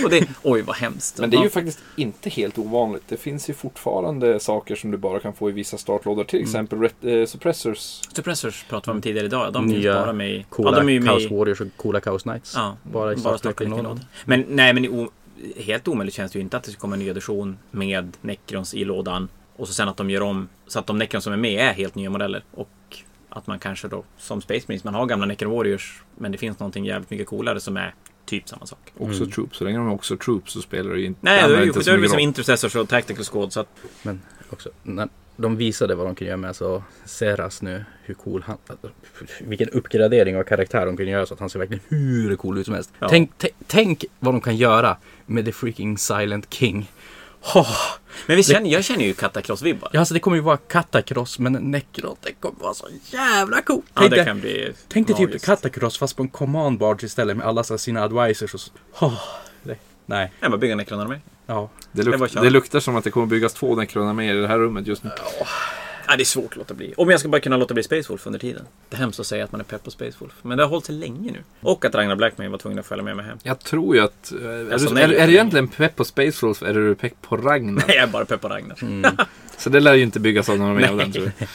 och det, oj vad hemskt. Men det är ju faktiskt inte helt ovanligt. Det finns ju fortfarande saker som du bara kan få i vissa startlådor. Till mm. exempel äh, Suppressors. Suppressors pratade vi om tidigare idag. De Nya finns bara med i... Coola ja, de är Chaos med... Warriors och coola Chaos Knights. Ja, bara i bara startlådan. Men nej, men helt omöjligt känns det ju inte att det ska komma en ny edition med Necrons i lådan och så sen att de gör om så att de Necron som är med är helt nya modeller. Och att man kanske då som Space Marines, man har gamla Necron Warriors men det finns någonting jävligt mycket coolare som är typ samma sak. Också mm. Troops, så länge de är också Troops så spelar det ju inte... Nej, det är ju, det är som Intercessors och Tactical Squad så att... Men också, när de visade vad de kunde göra med alltså Seras nu, hur cool han... Vilken uppgradering av karaktär de kunde göra så att han ser verkligen hur cool ut som helst. Ja. Tänk, tänk vad de kan göra med The Freaking Silent King. Oh, men vi känner, jag känner ju Katakross-vibbar. Ja, alltså det kommer ju vara Katakross, men Necron, det kommer vara så jävla coolt. Ja, tänk det kan bli Tänk dig typ Katakross fast på en command barge istället med alla sina advisors och så. Oh, det, nej. Jag bara bygga Necron-armé. Ja. Det, luk det, det, luktar som att det kommer byggas två Necron-arméer i det här rummet just nu. Oh. Ja, det är svårt att låta bli. Om jag ska bara kunna låta bli Space Wolf under tiden. Det är hemskt att säga att man är pepp på Space Wolf. Men det har hållit sig länge nu. Och att Ragnar Blackman var tvungen att följa med mig hem. Jag tror ju att... Är, alltså, du, är, är du egentligen pepp på Space Wolf eller är du pepp på Ragnar? Nej, jag är bara pepp på Ragnar. Mm. (laughs) Så det lär ju inte byggas av någon mer av den tror jag.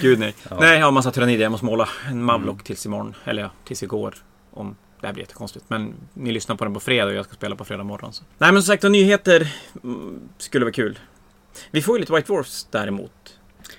Gud nej. Ja. Nej, jag har massa tyrannider. Jag måste måla en Mavlock mm. tills imorgon. Eller ja, tills igår. Om det här blir jättekonstigt. Men ni lyssnar på den på fredag och jag ska spela på fredag morgon. Så. Nej men som sagt, nyheter mm, skulle vara kul. Vi får ju lite White Dwarfs däremot.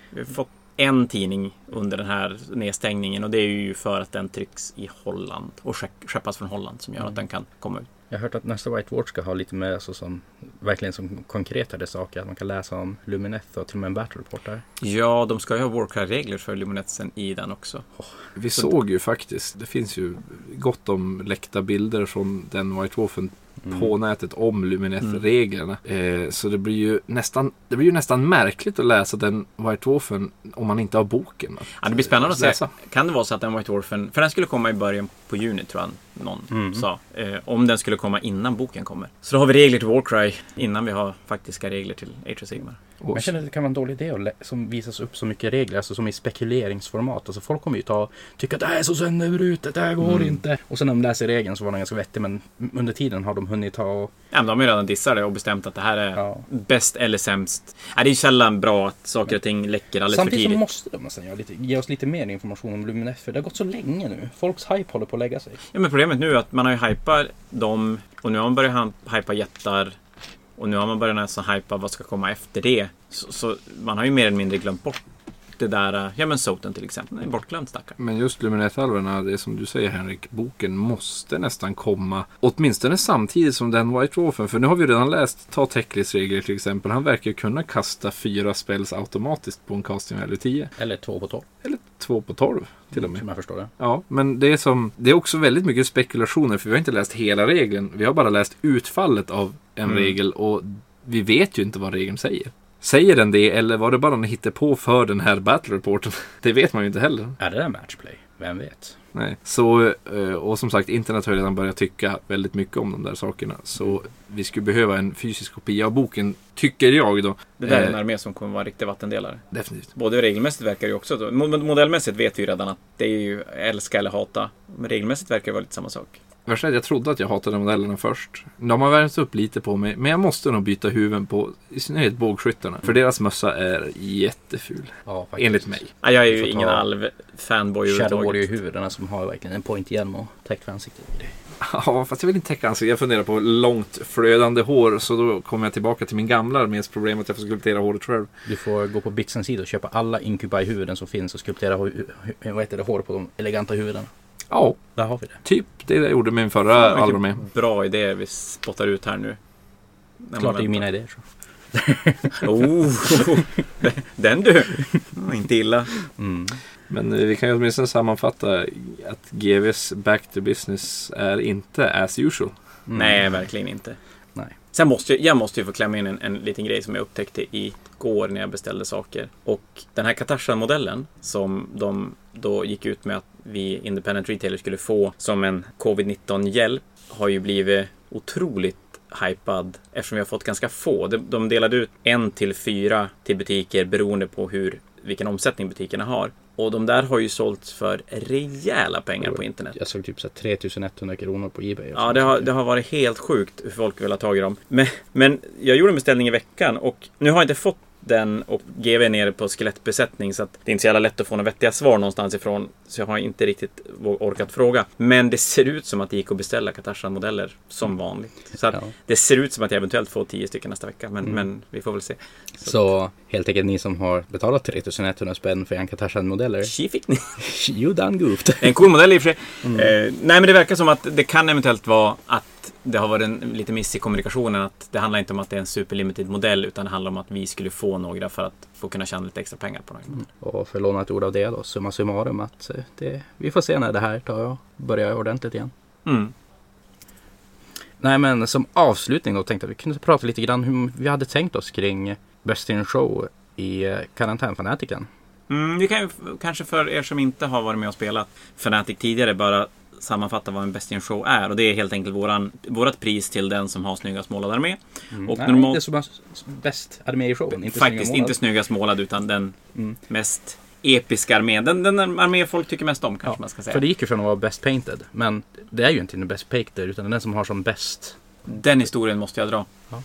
Vi har fått en tidning under den här nedstängningen och det är ju för att den trycks i Holland och skeppas från Holland som gör mm. att den kan komma ut. Jag har hört att nästa White Watch ska ha lite mer alltså, som verkligen som konkretare saker. Att man kan läsa om Lumineth och till och med en battle report där. Ja, de ska ju ha Warcry-regler för Luminethen i den också. Oh, vi så såg ju faktiskt, det finns ju gott om läckta bilder från den White Wolfen mm. på nätet om Lumineth-reglerna. Mm. Eh, så det blir, ju nästan, det blir ju nästan märkligt att läsa den White Dwarfen om man inte har boken. Ja, det blir spännande att se. Kan det vara så att den White Dwarfen, för den skulle komma i början på juni tror jag någon mm. sa. Eh, om den skulle komma innan boken kommer. Så då har vi regler till Warcry innan vi har faktiska regler till Age of Sigmar. Men jag känner att det kan vara en dålig idé att som visas upp så mycket regler, alltså som i spekuleringsformat. Alltså folk kommer ju ta, tycka att det här är så sönderbrutet, det här går mm. inte. Och sen när de läser regeln så var den ganska vettig, men under tiden har de hunnit ta och... Ja, men de har ju redan dissat det och bestämt att det här är ja. bäst eller sämst. Ja, det är ju sällan bra att saker och ting läcker alldeles Samtidigt för tidigt. Samtidigt så måste de lite, ge oss lite mer information om Luminef, för det har gått så länge nu. Folks hype håller på att lägga sig. Ja, men problemet nu är att man har ju hypat dem och nu har man börjat hypa jättar och nu har man börjat nästan hypa vad ska komma efter det. Så, så, man har ju mer eller mindre glömt bort det där, ja men Soten till exempel, är bortglömt stackare. Men just Lumineth-alverna, det är som du säger Henrik, boken måste nästan komma åtminstone samtidigt som den White Dwarfen. För nu har vi redan läst, ta Teklis regler till exempel. Han verkar kunna kasta fyra spells automatiskt på en casting value 10. Eller två på 12. Eller två på 12 till och med. Som jag förstår det. Ja, men det är, som, det är också väldigt mycket spekulationer för vi har inte läst hela regeln. Vi har bara läst utfallet av en mm. regel och vi vet ju inte vad regeln säger. Säger den det eller var det bara en på för den här battle reporten? (laughs) Det vet man ju inte heller. Är det där matchplay? Vem vet? Nej, så eh, och som sagt internet har redan börjat tycka väldigt mycket om de där sakerna. Så mm. vi skulle behöva en fysisk kopia av boken, tycker jag då. Det där är en eh, armé som kommer vara en riktig vattendelare. Definitivt. Både regelmässigt verkar det ju också, modellmässigt vet vi ju redan att det är ju älska eller hata. Men regelmässigt verkar det vara lite samma sak. Värsta jag trodde att jag hatade modellerna först. De har värmt upp lite på mig, men jag måste nog byta huvuden på i synnerhet bågskyttarna. För deras mössa är jätteful. Ja, enligt mig. Ja, jag är ju ingen alv-fanboy Shadow Warrior-huvudena som har verkligen en point hjälm och täckt ansiktet. Ja, fast jag vill inte täcka ansiktet. Jag funderar på långt flödande hår. Så då kommer jag tillbaka till min gamla armés problem att jag får skulptera håret själv. Du får gå på Bixens sida och köpa alla Incubi-huvuden som finns och skulptera vad heter det, hår på de eleganta huvudena. Ja, där har vi det. Typ det jag gjorde med min förra album. Med. Bra idé vi spottar ut här nu. Klart det är mina idéer. Så. (laughs) oh, den du! Inte illa. Mm. Men eh, vi kan ju åtminstone sammanfatta att GVs back to business är inte as usual. Mm. Nej, verkligen inte. Nej. Sen måste jag, jag måste ju få klämma in en, en liten grej som jag upptäckte igår när jag beställde saker. Och den här Katarsa-modellen som de då gick ut med att vi independent retailer skulle få som en covid-19 hjälp har ju blivit otroligt hypad eftersom vi har fått ganska få. De delade ut en till fyra till butiker beroende på hur, vilken omsättning butikerna har. Och de där har ju sålts för rejäla pengar på internet. Jag såg typ så 3100 kronor på Ebay. Ja, det har, det har varit helt sjukt hur folk vill ha tag i dem. Men, men jag gjorde en beställning i veckan och nu har jag inte fått den och GV är nere på skelettbesättning så att det är inte så jävla lätt att få några vettiga svar någonstans ifrån. Så jag har inte riktigt orkat fråga. Men det ser ut som att det gick att beställa Katashan-modeller som vanligt. Så ja. det ser ut som att jag eventuellt får tio stycken nästa vecka. Men, mm. men vi får väl se. Så, så helt enkelt ni som har betalat 3100 spänn för en Katashan-modeller. Tji fick ni. (laughs) you done goofed. En cool modell i och för sig. Mm. Eh, nej men det verkar som att det kan eventuellt vara att det har varit en lite miss i kommunikationen. att Det handlar inte om att det är en superlimited modell utan det handlar om att vi skulle få några för att få kunna tjäna lite extra pengar på något. Mm. Och för att låna ett ord av det då, summa summarum att eh, det, vi får se när det här tar och börjar ordentligt igen. Mm. Nej men som avslutning då tänkte jag att vi kunde prata lite grann hur vi hade tänkt oss kring Best in Show i eh, karantänfanatiken. Mm, vi kan ju kanske för er som inte har varit med och spelat Fanatic tidigare bara sammanfatta vad en Best in Show är. Och det är helt enkelt våran, vårat pris till den som har snyggast målad armé. Mm. Och Nej, normalt... Det som har bäst armé i showen. Inte Faktiskt inte snyggast målad utan den mm. mest episka armén. Den, den armé folk tycker mest om kanske ja, man ska säga. För det gick ju från att vara Best Painted. Men det är ju inte den Best Painted utan den som har som bäst. Den historien måste jag dra. Ja.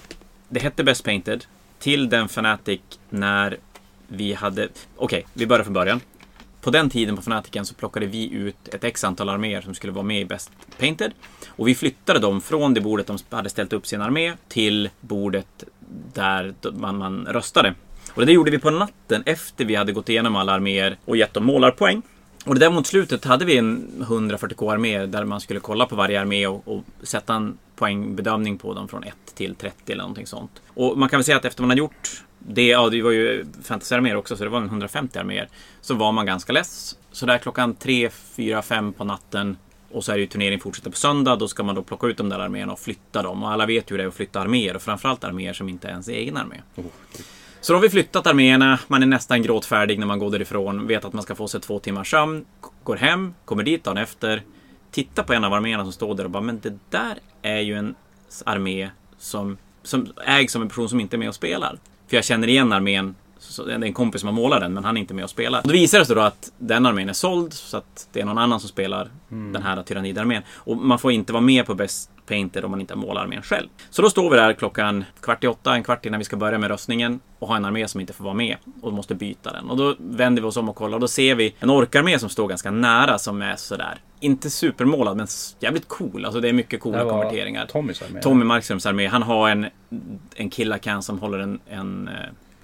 Det hette Best Painted till den Fanatic när vi hade... Okej, okay, vi börjar från början på den tiden på Fanatiken så plockade vi ut ett x antal arméer som skulle vara med i Best Painted. Och vi flyttade dem från det bordet de hade ställt upp sin armé till bordet där man, man röstade. Och det gjorde vi på natten efter vi hade gått igenom alla arméer och gett dem målarpoäng. Och det där mot slutet hade vi en 140k armé där man skulle kolla på varje armé och, och, sätta en poängbedömning på dem från 1 till 30 eller någonting sånt. Och man kan väl säga att efter man har gjort det, ja, det var ju fantasyarméer också, så det var en 150 arméer. Så var man ganska less. Så där klockan 3, 4, 5 på natten och så är det ju turnering fortsätter på söndag. Då ska man då plocka ut de där arméerna och flytta dem. Och alla vet ju hur det är att flytta arméer. Och framförallt arméer som inte är ens egen armé. Oh. Så då har vi flyttat arméerna. Man är nästan gråtfärdig när man går därifrån. Vet att man ska få sig två timmars sömn. Går hem, kommer dit dagen efter. Tittar på en av arméerna som står där och bara, men det där är ju en armé som, som ägs av en person som inte är med och spelar. För jag känner igen armén. det är en kompis som har målat den, men han är inte med och spelar. Och då visar det sig då att den armén är såld, så att det är någon annan som spelar mm. den här tyrannidarmén. Och man får inte vara med på Best Painted om man inte målar armén själv. Så då står vi där klockan kvart i åtta, en kvart innan vi ska börja med röstningen och har en armé som inte får vara med och måste byta den. Och då vänder vi oss om och kollar och då ser vi en orkarmé som står ganska nära som är sådär, inte supermålad men jävligt cool. Alltså det är mycket coola konverteringar. Tommys armé. Tommy Markströms armé. Han har en, en killakan som håller en, en eh,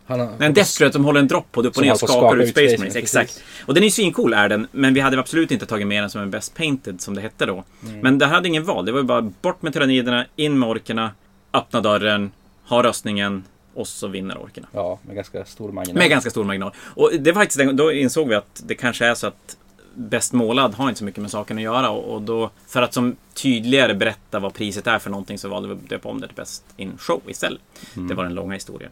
han har, en Deaththreat som håller en dropp på det upp och ner och skakar ut Space Marines. Exakt. Och den är svincool är den. Men vi hade absolut inte tagit med den som en Best Painted som det hette då. Mm. Men det hade ingen val. Det var ju bara bort med tyranniderna, in med orkerna, öppna dörren, ha röstningen och så vinner orkerna. Ja, med ganska stor marginal. Med ganska stor marginal. Och det var faktiskt, då insåg vi att det kanske är så att bäst målad har inte så mycket med saken att göra och, då för att som tydligare berätta vad priset är för någonting så valde vi att döpa om det till Best in Show istället. Mm. Det var den långa historien.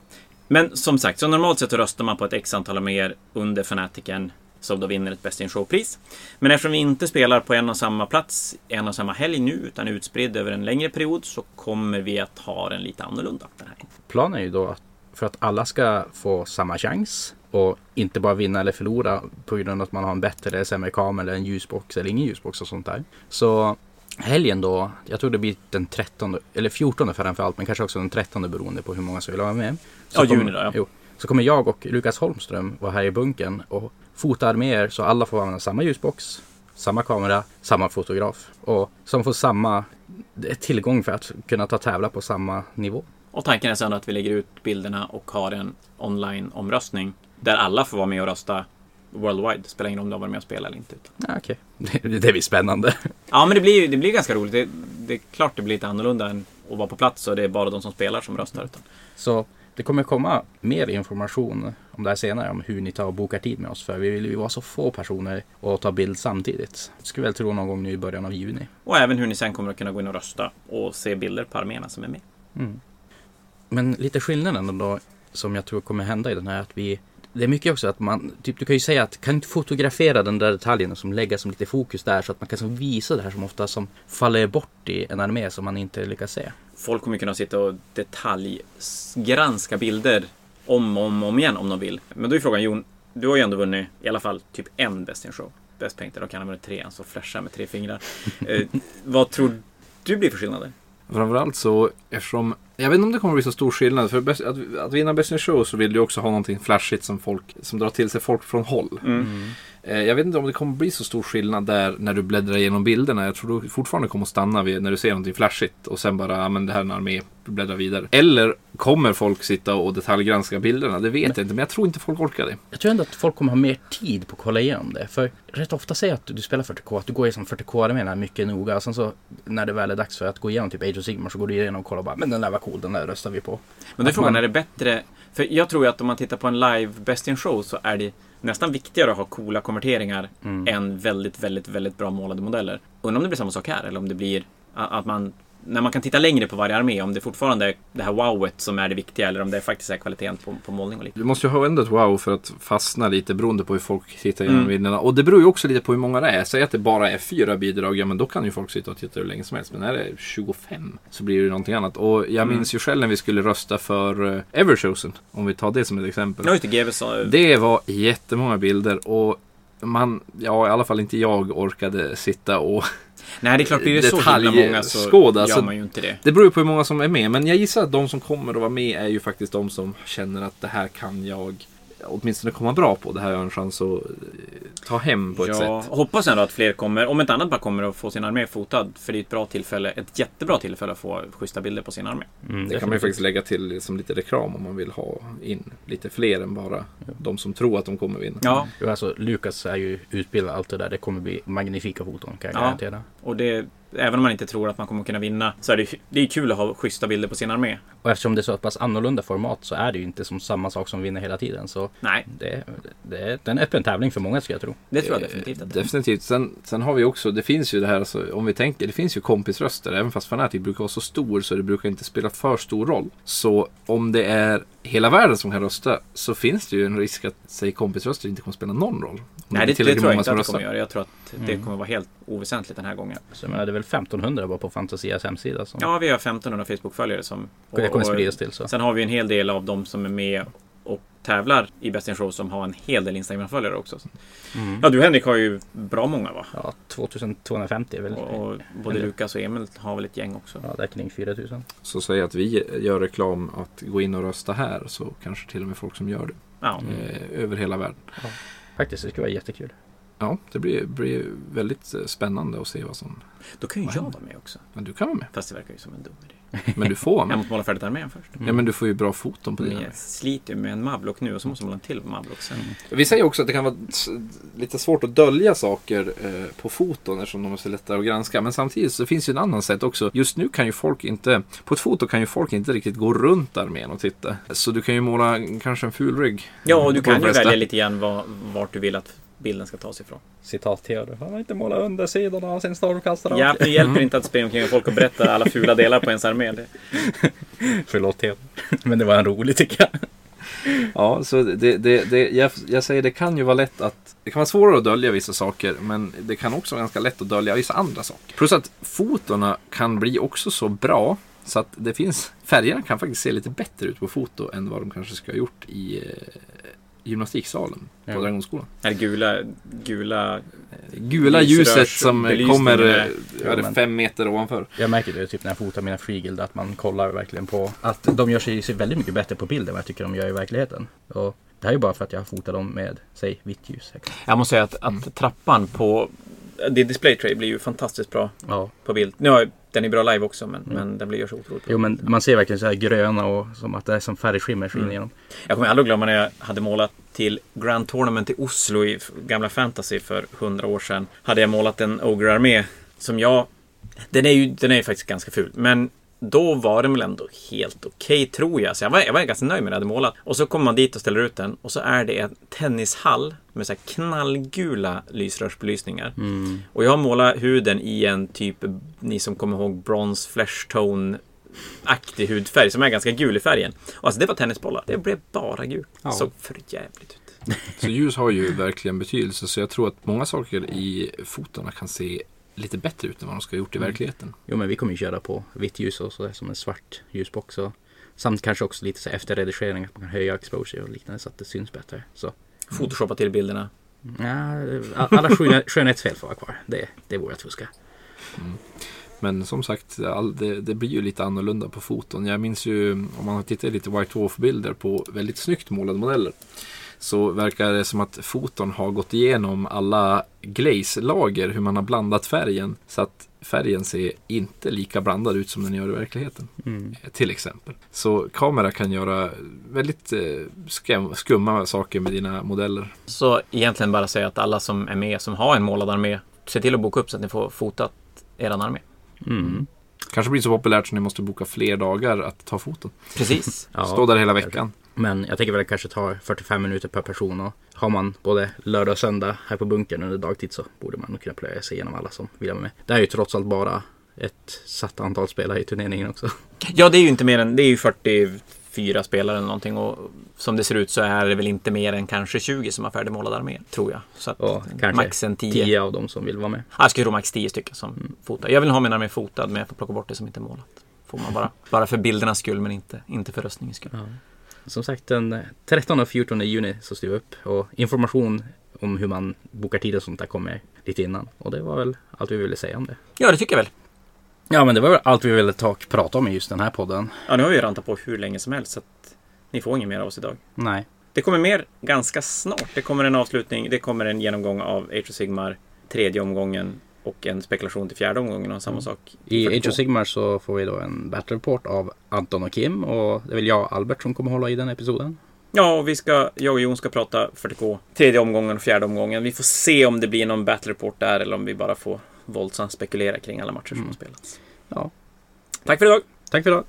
Men som sagt, så normalt sett röstar man på ett x antal mer under fanatiken som då vinner ett Best in Show-pris. Men eftersom vi inte spelar på en och samma plats en och samma helg nu utan utspridd över en längre period så kommer vi att ha den lite annorlunda. Den här. Planen är ju då att för att alla ska få samma chans och inte bara vinna eller förlora på grund av att man har en bättre eller sämre kamera eller en ljusbox eller ingen ljusbox och sånt där. Så helgen då, jag tror det blir den 13 eller 14 framförallt men kanske också den 13 beroende på hur många som vill vara med. Så ja, juni då ja. Jo, så kommer jag och Lukas Holmström vara här i bunken och fota arméer så alla får använda samma ljusbox, samma kamera, samma fotograf och som får samma tillgång för att kunna ta tävla på samma nivå. Och tanken är sen att vi lägger ut bilderna och har en online-omröstning där alla får vara med och rösta worldwide. Det spelar ingen roll om har varit med och spelat eller inte. Ja, Okej, okay. det, det blir spännande. Ja, men det blir, det blir ganska roligt. Det, det är klart det blir lite annorlunda än att vara på plats och det är bara de som spelar som röstar. Utan. Så det kommer komma mer information om det här senare, om hur ni tar och bokar tid med oss. För vi vill ju vara så få personer och ta bild samtidigt. Det skulle väl tro någon gång nu i början av juni. Och även hur ni sen kommer att kunna gå in och rösta och se bilder på arméerna som är med. Mm. Men lite skillnaden då som jag tror kommer hända i den här att vi det är mycket också att man, typ du kan ju säga att kan inte fotografera den där detaljen som lägger som lite fokus där så att man kan som visa det här som ofta som faller bort i en armé som man inte lyckas se. Folk kommer kunna sitta och detaljgranska bilder om och om, om igen om de vill. Men då är frågan Jon, du har ju ändå vunnit i alla fall typ en Best in Show. Best Painter, då kan ha vunnit tre, så flashar med tre fingrar. (laughs) eh, vad tror du blir för skillnader? Framförallt så eftersom jag vet inte om det kommer bli så stor skillnad. För best, att, att vinna Best in Show så vill du också ha någonting flashigt som, folk, som drar till sig folk från håll. Mm. Eh, jag vet inte om det kommer bli så stor skillnad där när du bläddrar igenom bilderna. Jag tror du fortfarande kommer att stanna vid när du ser någonting flashigt och sen bara, ja men det här är en armé, bläddra vidare. Eller kommer folk sitta och detaljgranska bilderna? Det vet men, jag inte, men jag tror inte folk orkar det. Jag tror ändå att folk kommer ha mer tid på att kolla igenom det. För rätt ofta säger att du spelar 40K, att du går igenom 40K-arméerna mycket noga. Och sen så när det väl är dags för att gå igenom typ Age of Sigmar så går du igenom och kollar bara, men den där var cool, den där röstar vi på. Men det är frågan, man... är det bättre? För jag tror ju att om man tittar på en live Best in Show så är det nästan viktigare att ha coola konverteringar mm. än väldigt, väldigt, väldigt bra målade modeller. Undrar om det blir samma sak här eller om det blir att man när man kan titta längre på varje armé, om det fortfarande är det här wowet som är det viktiga eller om det faktiskt är kvaliteten på, på målning och liknande. Du måste ju ha ändå ett wow för att fastna lite beroende på hur folk tittar genom mm. bilderna. Och det beror ju också lite på hur många det är. Säg att det bara är fyra bidrag, ja men då kan ju folk sitta och titta hur länge som helst. Men när det är 25 så blir det någonting annat. Och jag mm. minns ju själv när vi skulle rösta för uh, Everchosen, om vi tar det som ett exempel. Ja, det. Det var jättemånga bilder och man, ja i alla fall inte jag orkade sitta och Nej, det är klart, blir det så himla många så skåda. gör man ju inte det. Det beror ju på hur många som är med. Men jag gissar att de som kommer att vara med är ju faktiskt de som känner att det här kan jag åtminstone komma bra på. Det här har en chans att eh, ta hem på ett ja, sätt. Hoppas ändå att fler kommer, om ett annat bara kommer att få sin armé fotad. För det är ett bra tillfälle, ett jättebra tillfälle att få schyssta bilder på sin armé. Mm, det kan man ju faktiskt lägga till som lite reklam om man vill ha in lite fler än bara ja. de som tror att de kommer vinna. Ja. Jo, alltså Lukas är ju utbildad allt det där. Det kommer bli magnifika foton kan jag ja. garantera. Och det även om man inte tror att man kommer kunna vinna så är det, det är kul att ha schyssta bilder på sin armé. Och eftersom det är så pass annorlunda format så är det ju inte som samma sak som vinner hela tiden. Så Nej. Det, det, är en öppen tävling för många skulle jag tro. Det tror jag definitivt. Att definitivt. Sen, sen har vi också, det finns ju det här, alltså, om vi tänker, det finns ju kompisröster. Även fast Fanatic brukar vara så stor så det brukar inte spela för stor roll. Så om det är hela världen som kan rösta så finns det ju en risk att säg kompisröster inte kommer spela någon roll. Nej, det, det tror jag inte att det kommer göra. Jag tror att det mm. kommer vara helt oväsentligt den här gången. Så jag menar, det är väl 1500 bara på Fantasias hemsida? Som... Ja, vi har 1500 Facebook-följare som... Och, det kommer spridas till så. Sen har vi en hel del av de som är med och tävlar i Best in Show som har en hel del Instagram-följare också. Mm. Ja, du Henrik har ju bra många va? Ja, 2250 är väl... Och, och både eller... Lukas och Emil har väl ett gäng också. Ja, det är kring 4000. Så säg att vi gör reklam att gå in och rösta här så kanske till och med folk som gör det. Ja. Eh, över hela världen. Ja. Faktiskt, det skulle vara jättekul. Ja, det blir, blir väldigt eh, spännande att se vad som Då kan ju jag vara med också. Men du kan vara med. Fast det verkar ju som en dum idé. Men du får vara (laughs) med. Jag måste måla färdigt armén först. Mm. Ja, men du får ju bra foton på det. Jag sliter ju med en Mavlock nu och så måste man måla en till Mavlock sen. Vi säger också att det kan vara lite svårt att dölja saker eh, på foton eftersom de är så lättare att granska. Men samtidigt så finns ju en annan sätt också. Just nu kan ju folk inte, på ett foto kan ju folk inte riktigt gå runt armén och titta. Så du kan ju måla kanske en ful rygg. Ja, och du kan ju välja lite grann vart du vill att bilden ska tas ifrån. Citat Theodor. Han har inte målat undersidorna av sin stormkastare. Ja, det hjälper inte att springa omkring folk och berätta alla fula delar på ens armé. (laughs) Förlåt Theodor. Men det var en rolig tycker jag. Ja, så det, det, det, jag, jag säger det kan ju vara lätt att det kan vara svårare att dölja vissa saker men det kan också vara ganska lätt att dölja vissa andra saker. Plus att fotona kan bli också så bra så att det finns, färgerna kan faktiskt se lite bättre ut på foto än vad de kanske ska ha gjort i eh, gymnastiksalen på ja. Dragonskolan. Är det gula, gula, gula ljuset som kommer ja, det fem meter ovanför. Jag märker det typ när jag fotar mina Freeguild att man kollar verkligen på att de gör sig väldigt mycket bättre på bilden än vad jag tycker de gör i verkligheten. Och det här är ju bara för att jag fotar dem med, säg, vitt ljus. Jag måste säga att, att mm. trappan på det display tray blir ju fantastiskt bra ja. på bild. Nu har, den är bra live också men, mm. men den blir så otroligt bra. Jo men man ser verkligen så här gröna och som att det är som färgskimmer mm. igenom. Jag kommer aldrig glömma när jag hade målat till Grand Tournament i Oslo i gamla fantasy för hundra år sedan. Hade jag målat en Ogre-armé som jag... Den är ju den är faktiskt ganska ful men då var den väl ändå helt okej okay, tror jag. Så jag var, jag var ganska nöjd med det jag hade målat. Och så kommer man dit och ställer ut den och så är det en tennishall med så här knallgula lysrörsbelysningar. Mm. Och jag har målat huden i en typ, ni som kommer ihåg bronze flesh tone aktig hudfärg som är ganska gul i färgen. Och alltså det var tennisbollar. Det blev bara gult. Ja. Såg för jävligt ut. Så ljus har ju verkligen betydelse. Så jag tror att många saker i fotona kan se lite bättre ut än vad de ska ha gjort i mm. verkligheten. Jo men vi kommer ju köra på vitt ljus och sådär som en svart ljusbox. Och samt kanske också lite så efter redigering att man kan höja exposure och liknande så att det syns bättre. Så. Photoshoppa till bilderna. Ja, alla (laughs) skönhetsfel får vara kvar. Det, det vore att fuska. Mm. Men som sagt, all, det, det, blir ju lite annorlunda på foton. Jag minns ju om man tittar lite White Wolf-bilder på väldigt snyggt målade modeller. Så verkar det som att foton har gått igenom alla glaze-lager, hur man har blandat färgen. Så att färgen ser inte lika blandad ut som den gör i verkligheten. Mm. Till exempel. Så kamera kan göra väldigt eh, skumma saker med dina modeller. Så egentligen bara säga att alla som är med som har en målad armé, se till att boka upp så att ni får fotat eran armé. Mm. Kanske blir så populärt så ni måste boka fler dagar att ta foton. Precis. (laughs) Stå där hela veckan. Men jag tänker väl att det kanske tar 45 minuter per person och har man både lördag och söndag här på bunkern under dagtid så borde man nog kunna plöja sig igenom alla som vill vara med. Det är ju trots allt bara ett satt antal spelare i turneringen också. Ja, det är ju inte mer än, det är ju 44 spelare eller någonting och som det ser ut så är det väl inte mer än kanske 20 som har färdigmålade arméer, tror jag. Så att och kanske max en 10. 10 av dem som vill vara med. Ja, jag skulle tro max 10 stycken som mm. fotar. Jag vill ha min armé fotad men jag får plocka bort det som inte är målat. Får man bara. bara för bildernas skull men inte, inte för röstningens skull. Ja. Som sagt den 13 och 14 juni så styr vi upp och information om hur man bokar tid och sånt där kommer lite innan. Och det var väl allt vi ville säga om det. Ja, det tycker jag väl. Ja, men det var väl allt vi ville ta och prata om i just den här podden. Ja, nu har vi rantat på hur länge som helst så att ni får inget mer av oss idag. Nej. Det kommer mer ganska snart. Det kommer en avslutning. Det kommer en genomgång av Age of Sigmar. Tredje omgången och en spekulation till fjärde omgången och samma mm. sak. I Age of Sigmar så får vi då en battle report av Anton och Kim och det är väl jag och Albert som kommer hålla i den episoden. Ja, och vi ska, jag och Jon ska prata 40K tredje omgången och fjärde omgången. Vi får se om det blir någon battle report där eller om vi bara får våldsamt spekulera kring alla matcher som mm. har spelats. Ja. Tack för idag! Tack för idag!